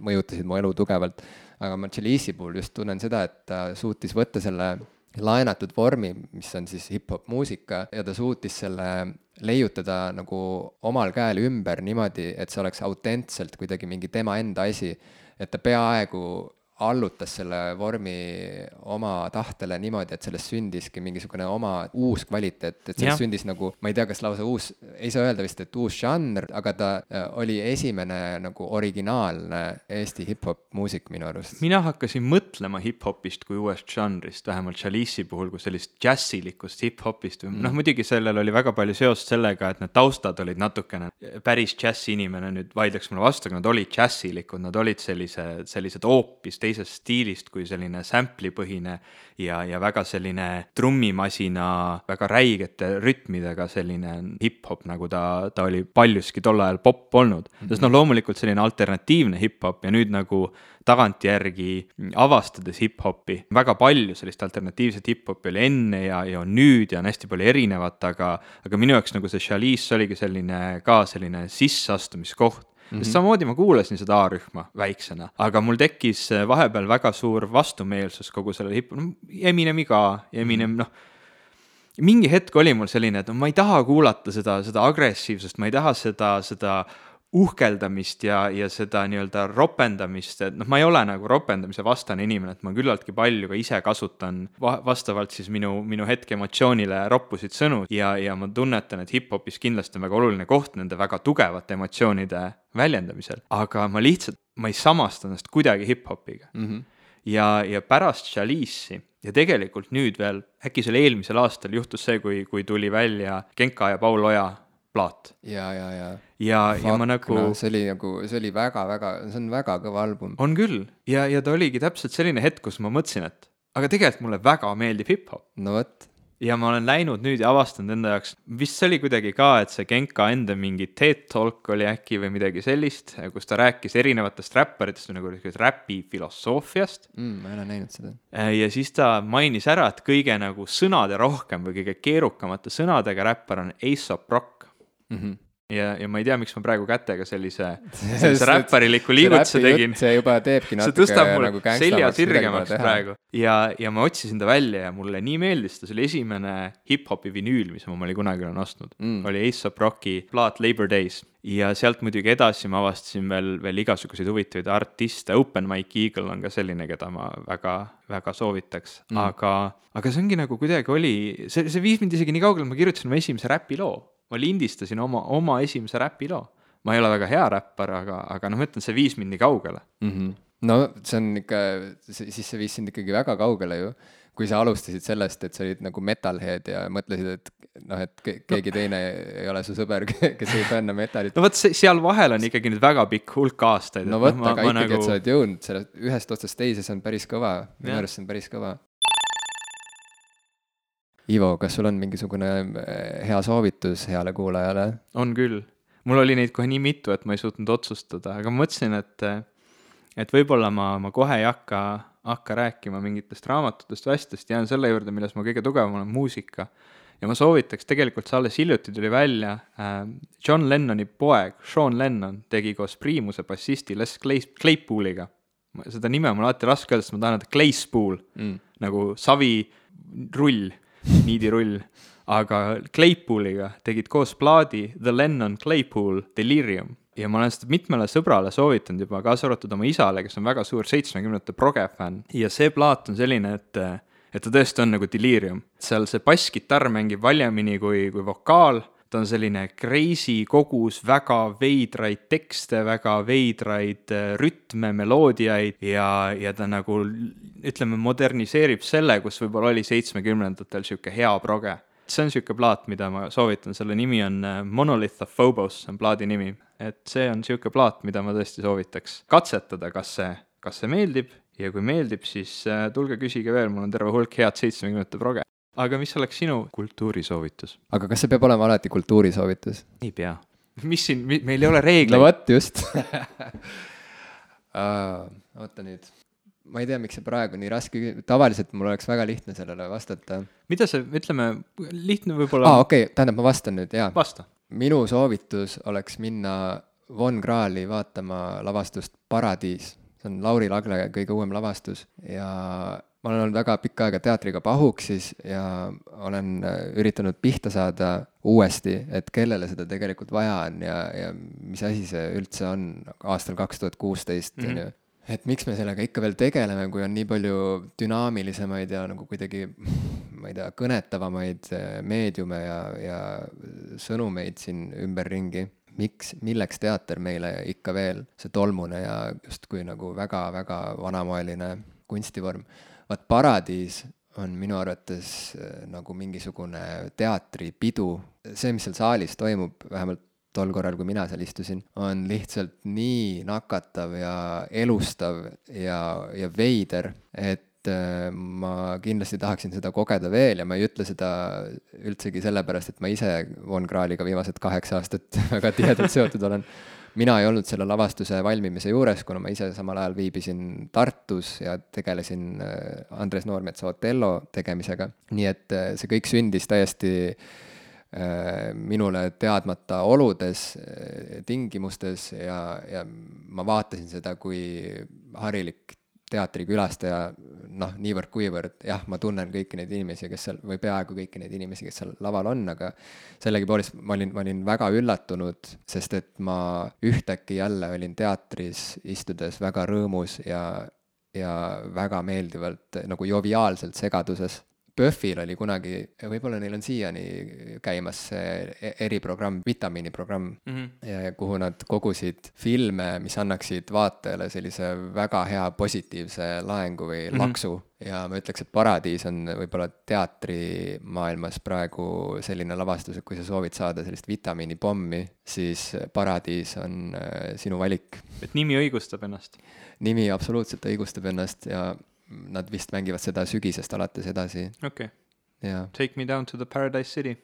mõjutasid mu elu tugevalt. aga ma Chalice'i puhul just tunnen seda, et ta suutis võtta selle laenatud vormi, mis on siis hip-hop muusika ja ta suutis selle leiutada nagu omal käel ümber niimoodi, et see oleks autentselt kuidagi mingi tema enda asi. et ta peaaegu allutas selle vormi oma tahtele niimoodi, et sellest sündiski mingisugune oma uus kvaliteet, et sellest sündis nagu, ma ei tea, kas lausa uus, ei saa öelda vist, et uus žanr, aga ta äh, oli esimene nagu originaalne Eesti hip-hop muusik minu arust. mina hakkasin mõtlema hip-hopist kui uuest žanrist, vähemalt Chalice'i puhul kui sellist džässilikust hip-hopist või mm. noh, muidugi sellel oli väga palju seost sellega, et need taustad olid natukene, päris džässi inimene nüüd vaidleks mulle vastu, aga nad olid džässilikud, nad olid sellise, sellised hoopis teisest stiilist kui selline sample'i põhine ja, ja väga selline trummimasina, väga räigete rütmidega selline hip-hop, nagu ta, ta oli paljuski tol ajal popp olnud mm. -hmm. sest noh, loomulikult selline alternatiivne hip-hop ja nüüd nagu tagantjärgi avastades hip-hopi, väga palju sellist alternatiivset hip-hopi oli enne ja, ja on nüüd ja on hästi palju erinevat, aga, aga minu jaoks nagu see Chalice oligi selline ka selline sisseastumiskoht mm. -hmm. sest samamoodi ma kuulasin seda A-rühma väiksena, aga mul tekkis äh, vahepeal väga suur vastumeelsus kogu sellele hip-, no Eminemi ka, Eminem mm -hmm. noh, mingi hetk oli mul selline, et no ma ei taha kuulata seda, seda agressiivsust, ma ei taha seda, seda uhkeldamist ja, ja seda nii-öelda ropendamist, et noh, ma ei ole nagu ropendamise vastane inimene, et ma küllaltki palju ka ise kasutan va vastavalt siis minu, minu hetke emotsioonile roppusid sõnu ja, ja ma tunnetan, et hip-hopis kindlasti on väga oluline koht nende väga tugevate emotsioonide väljendamisel, aga ma lihtsalt, ma ei samasta ennast kuidagi hip-hopiga mm. -hmm. ja, ja pärast Chalice'i ja tegelikult nüüd veel, äkki see oli eelmisel aastal, juhtus see, kui, kui tuli välja Genka ja Paul Oja plaat ja, ja, ja. ja, ja ma nagu no, see oli nagu, see oli väga-väga, see on väga kõva album. on küll ja, ja ta oligi täpselt selline hetk, kus ma mõtlesin, et aga tegelikult mulle väga meeldib hip-hop. no vot. ja ma olen läinud nüüd ja avastanud enda jaoks, vist see oli kuidagi ka, et see Genka enda mingi TED Talk oli äkki või midagi sellist, kus ta rääkis erinevatest räpparitest nagu räpi filosoofiast mm,. ma ei ole näinud seda. ja siis ta mainis ära, et kõige nagu sõnaderohkem või kõige keerukamate sõnadega räppar on Aesop Rock mm. -hmm. ja, ja ma ei tea, miks ma praegu kätega sellise, sellise räppariliku liigutuse tegin. see juba teebki natuke see tõstab mul nagu selja sirgemaks praegu ja, ja ma otsisin ta välja ja mulle nii meeldis ta, see oli esimene hip-hopi vinüül, mis ma omale kunagi olen ostnud mm., oli Aesop Rocki plaat Labor Days ja sealt muidugi edasi ma avastasin veel, veel igasuguseid huvitavaid artiste, Open Mike Eagle on ka selline, keda ma väga, väga soovitaks mm., aga, aga see ongi nagu kuidagi oli, see, see viis mind isegi nii kaugele, ma kirjutasin oma esimese räpiloo ma lindistasin oma, oma esimese räpiloo. ma ei ole väga hea räppar, aga, aga noh, ma ütlen, see viis mind nii kaugele mm. -hmm. no see on ikka, siis see viis sind ikkagi väga kaugele ju. kui sa alustasid sellest, et sa olid nagu metalhead ja mõtlesid, et noh, et keegi teine ei ole su sõber, kes ei fänna metalit. no vot, seal vahel on ikkagi nüüd väga pikk hulk aastaid. no vot, aga ma, ikkagi nagu..., et sa oled jõudnud sellest ühest otsast teise, see on päris kõva. minu arust see on päris kõva Ivo, kas sul on mingisugune eh, hea soovitus heale kuulajale? on küll, mul oli neid kohe nii mitu, et ma ei suutnud otsustada, aga ma mõtlesin, et et võib-olla ma, ma kohe ei hakka, hakka rääkima mingitest raamatutest või asjadest, jään selle juurde, milles ma kõige tugevam olen, muusika. ja ma soovitaks, tegelikult see alles hiljuti tuli välja äh,, John Lennoni poeg, Sean Lennon, tegi koos Priimuse bassisti Les Clay-, Claypooliga seda nime on mul alati raske öelda, sest ma tahan öelda Clayspool mm. nagu savirull, niidirull. aga Claypooliga tegid koos plaadi The Lennon Claypool Delirium ja ma olen seda mitmele sõbrale soovitanud juba, kaasa arvatud oma isale, kes on väga suur seitsmekümnendate proge fänn ja see plaat on selline, et et ta tõesti on nagu Delirium. seal see basskitarr mängib valjemini kui, kui vokaal ta on selline crazy kogus väga veidraid tekste, väga veidraid äh, rütme, meloodiaid ja, ja ta nagu ütleme, moderniseerib selle, kus võib-olla oli seitsmekümnendatel niisugune hea proge. see on niisugune plaat, mida ma soovitan, selle nimi on äh, Monolith of Phobos, on plaadi nimi. et see on niisugune plaat, mida ma tõesti soovitaks katsetada, kas see, kas see meeldib ja kui meeldib, siis äh, tulge küsige veel, mul on terve hulk head seitsmekümnendate proge aga mis oleks sinu kultuurisoovitus? aga kas see peab olema alati kultuurisoovitus? ei pea. mis siin, meil ei ole reegleid. no vot, just oota nüüd, ma ei tea, miks see praegu nii raske, tavaliselt mul oleks väga lihtne sellele vastata. mida see, ütleme, lihtne võib-olla. aa, okei okay,, tähendab, ma vastan nüüd, jaa. vasta. minu soovitus oleks minna Von Krahli vaatama lavastust Paradiis. see on Lauri Lagle kõige uuem lavastus ja ma olen olnud väga pikka aega teatriga pahuksis ja olen äh, üritanud pihta saada uuesti, et kellele seda tegelikult vaja on ja, ja mis asi see üldse on aastal kaks tuhat kuusteist, mhm. on ju. et miks me sellega ikka veel tegeleme, kui on nii palju dünaamilisemaid ja nagu kuidagi ma ei tea, kõnetavamaid äh, meediume ja, ja sõnumeid siin ümberringi miks, milleks teater meile ikka veel, see tolmune ja justkui nagu väga-väga vanamoeline kunstivorm vaat Paradiis on minu arvates äh, nagu mingisugune teatripidu. see, mis seal saalis toimub, vähemalt tol korral, kui mina seal istusin, on lihtsalt nii nakatav ja elustav ja, ja veider, et äh, ma kindlasti tahaksin seda kogeda veel ja ma ei ütle seda üldsegi sellepärast, et ma ise Von Krahliga viimased kaheksa aastat väga tihedalt seotud olen mina ei olnud selle lavastuse valmimise juures, kuna ma ise samal ajal viibisin Tartus ja tegelesin äh, Andres Noormetsa Otello tegemisega. nii et äh, see kõik sündis täiesti äh, minule teadmata oludes, tingimustes ja, ja ma vaatasin seda kui harilik teatrikülastaja noh, niivõrd-kuivõrd jah, ma tunnen kõiki neid inimesi, kes seal, või peaaegu kõiki neid inimesi, kes seal laval on, aga sellegipoolest ma olin, ma olin väga üllatunud, sest et ma ühtäkki jälle olin teatris istudes väga rõõmus ja, ja väga meeldivalt nagu joviaalselt segaduses PÖFFil oli kunagi, võib-olla neil on siiani käimas see e-, eriprogramm, vitamiiniprogramm mm, -hmm. kuhu nad kogusid filme, mis annaksid vaatajale sellise väga hea positiivse laengu või mm -hmm. laksu. ja ma ütleks, et Paradiis on võib-olla teatrimaailmas praegu selline lavastus, et kui sa soovid saada sellist vitamiinipommi, siis Paradiis on äh, sinu valik. et nimi õigustab ennast? nimi absoluutselt õigustab ennast ja nad vist mängivad seda sügisest alates edasi. okei okay.. jaa. Take me down to the paradise city.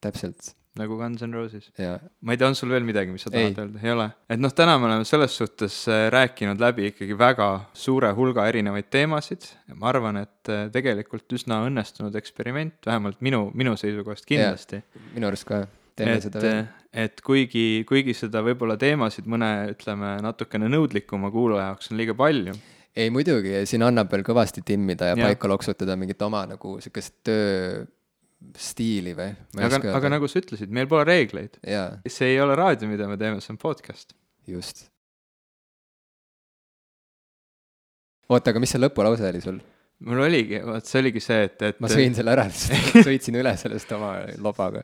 täpselt. nagu Guns N Roses. ma ei tea, on sul veel midagi, mis sa tahad öelda? ei ole? et noh, täna me oleme selles suhtes äh, rääkinud läbi ikkagi väga suure hulga erinevaid teemasid ja ma arvan, et äh, tegelikult üsna õnnestunud eksperiment, vähemalt minu, minu seisukohast kindlasti. minu arust ka teeme et, seda veel. et kuigi, kuigi seda võib-olla teemasid mõne, ütleme, natukene nõudlikuma kuulaja jaoks on liiga palju ei muidugi, siin annab veel kõvasti timmida ja, ja. paika loksutada mingit oma nagu sihukest tööstiili või? aga, aga nagu sa ütlesid, meil pole reegleid. see ei ole raadio, mida me teeme, see on podcast. just. oota, aga mis see lõpulause oli sul? mul oligi, vot see oligi see, et, et ma sõin selle ära, lihtsalt sõitsin üle sellest oma lobaga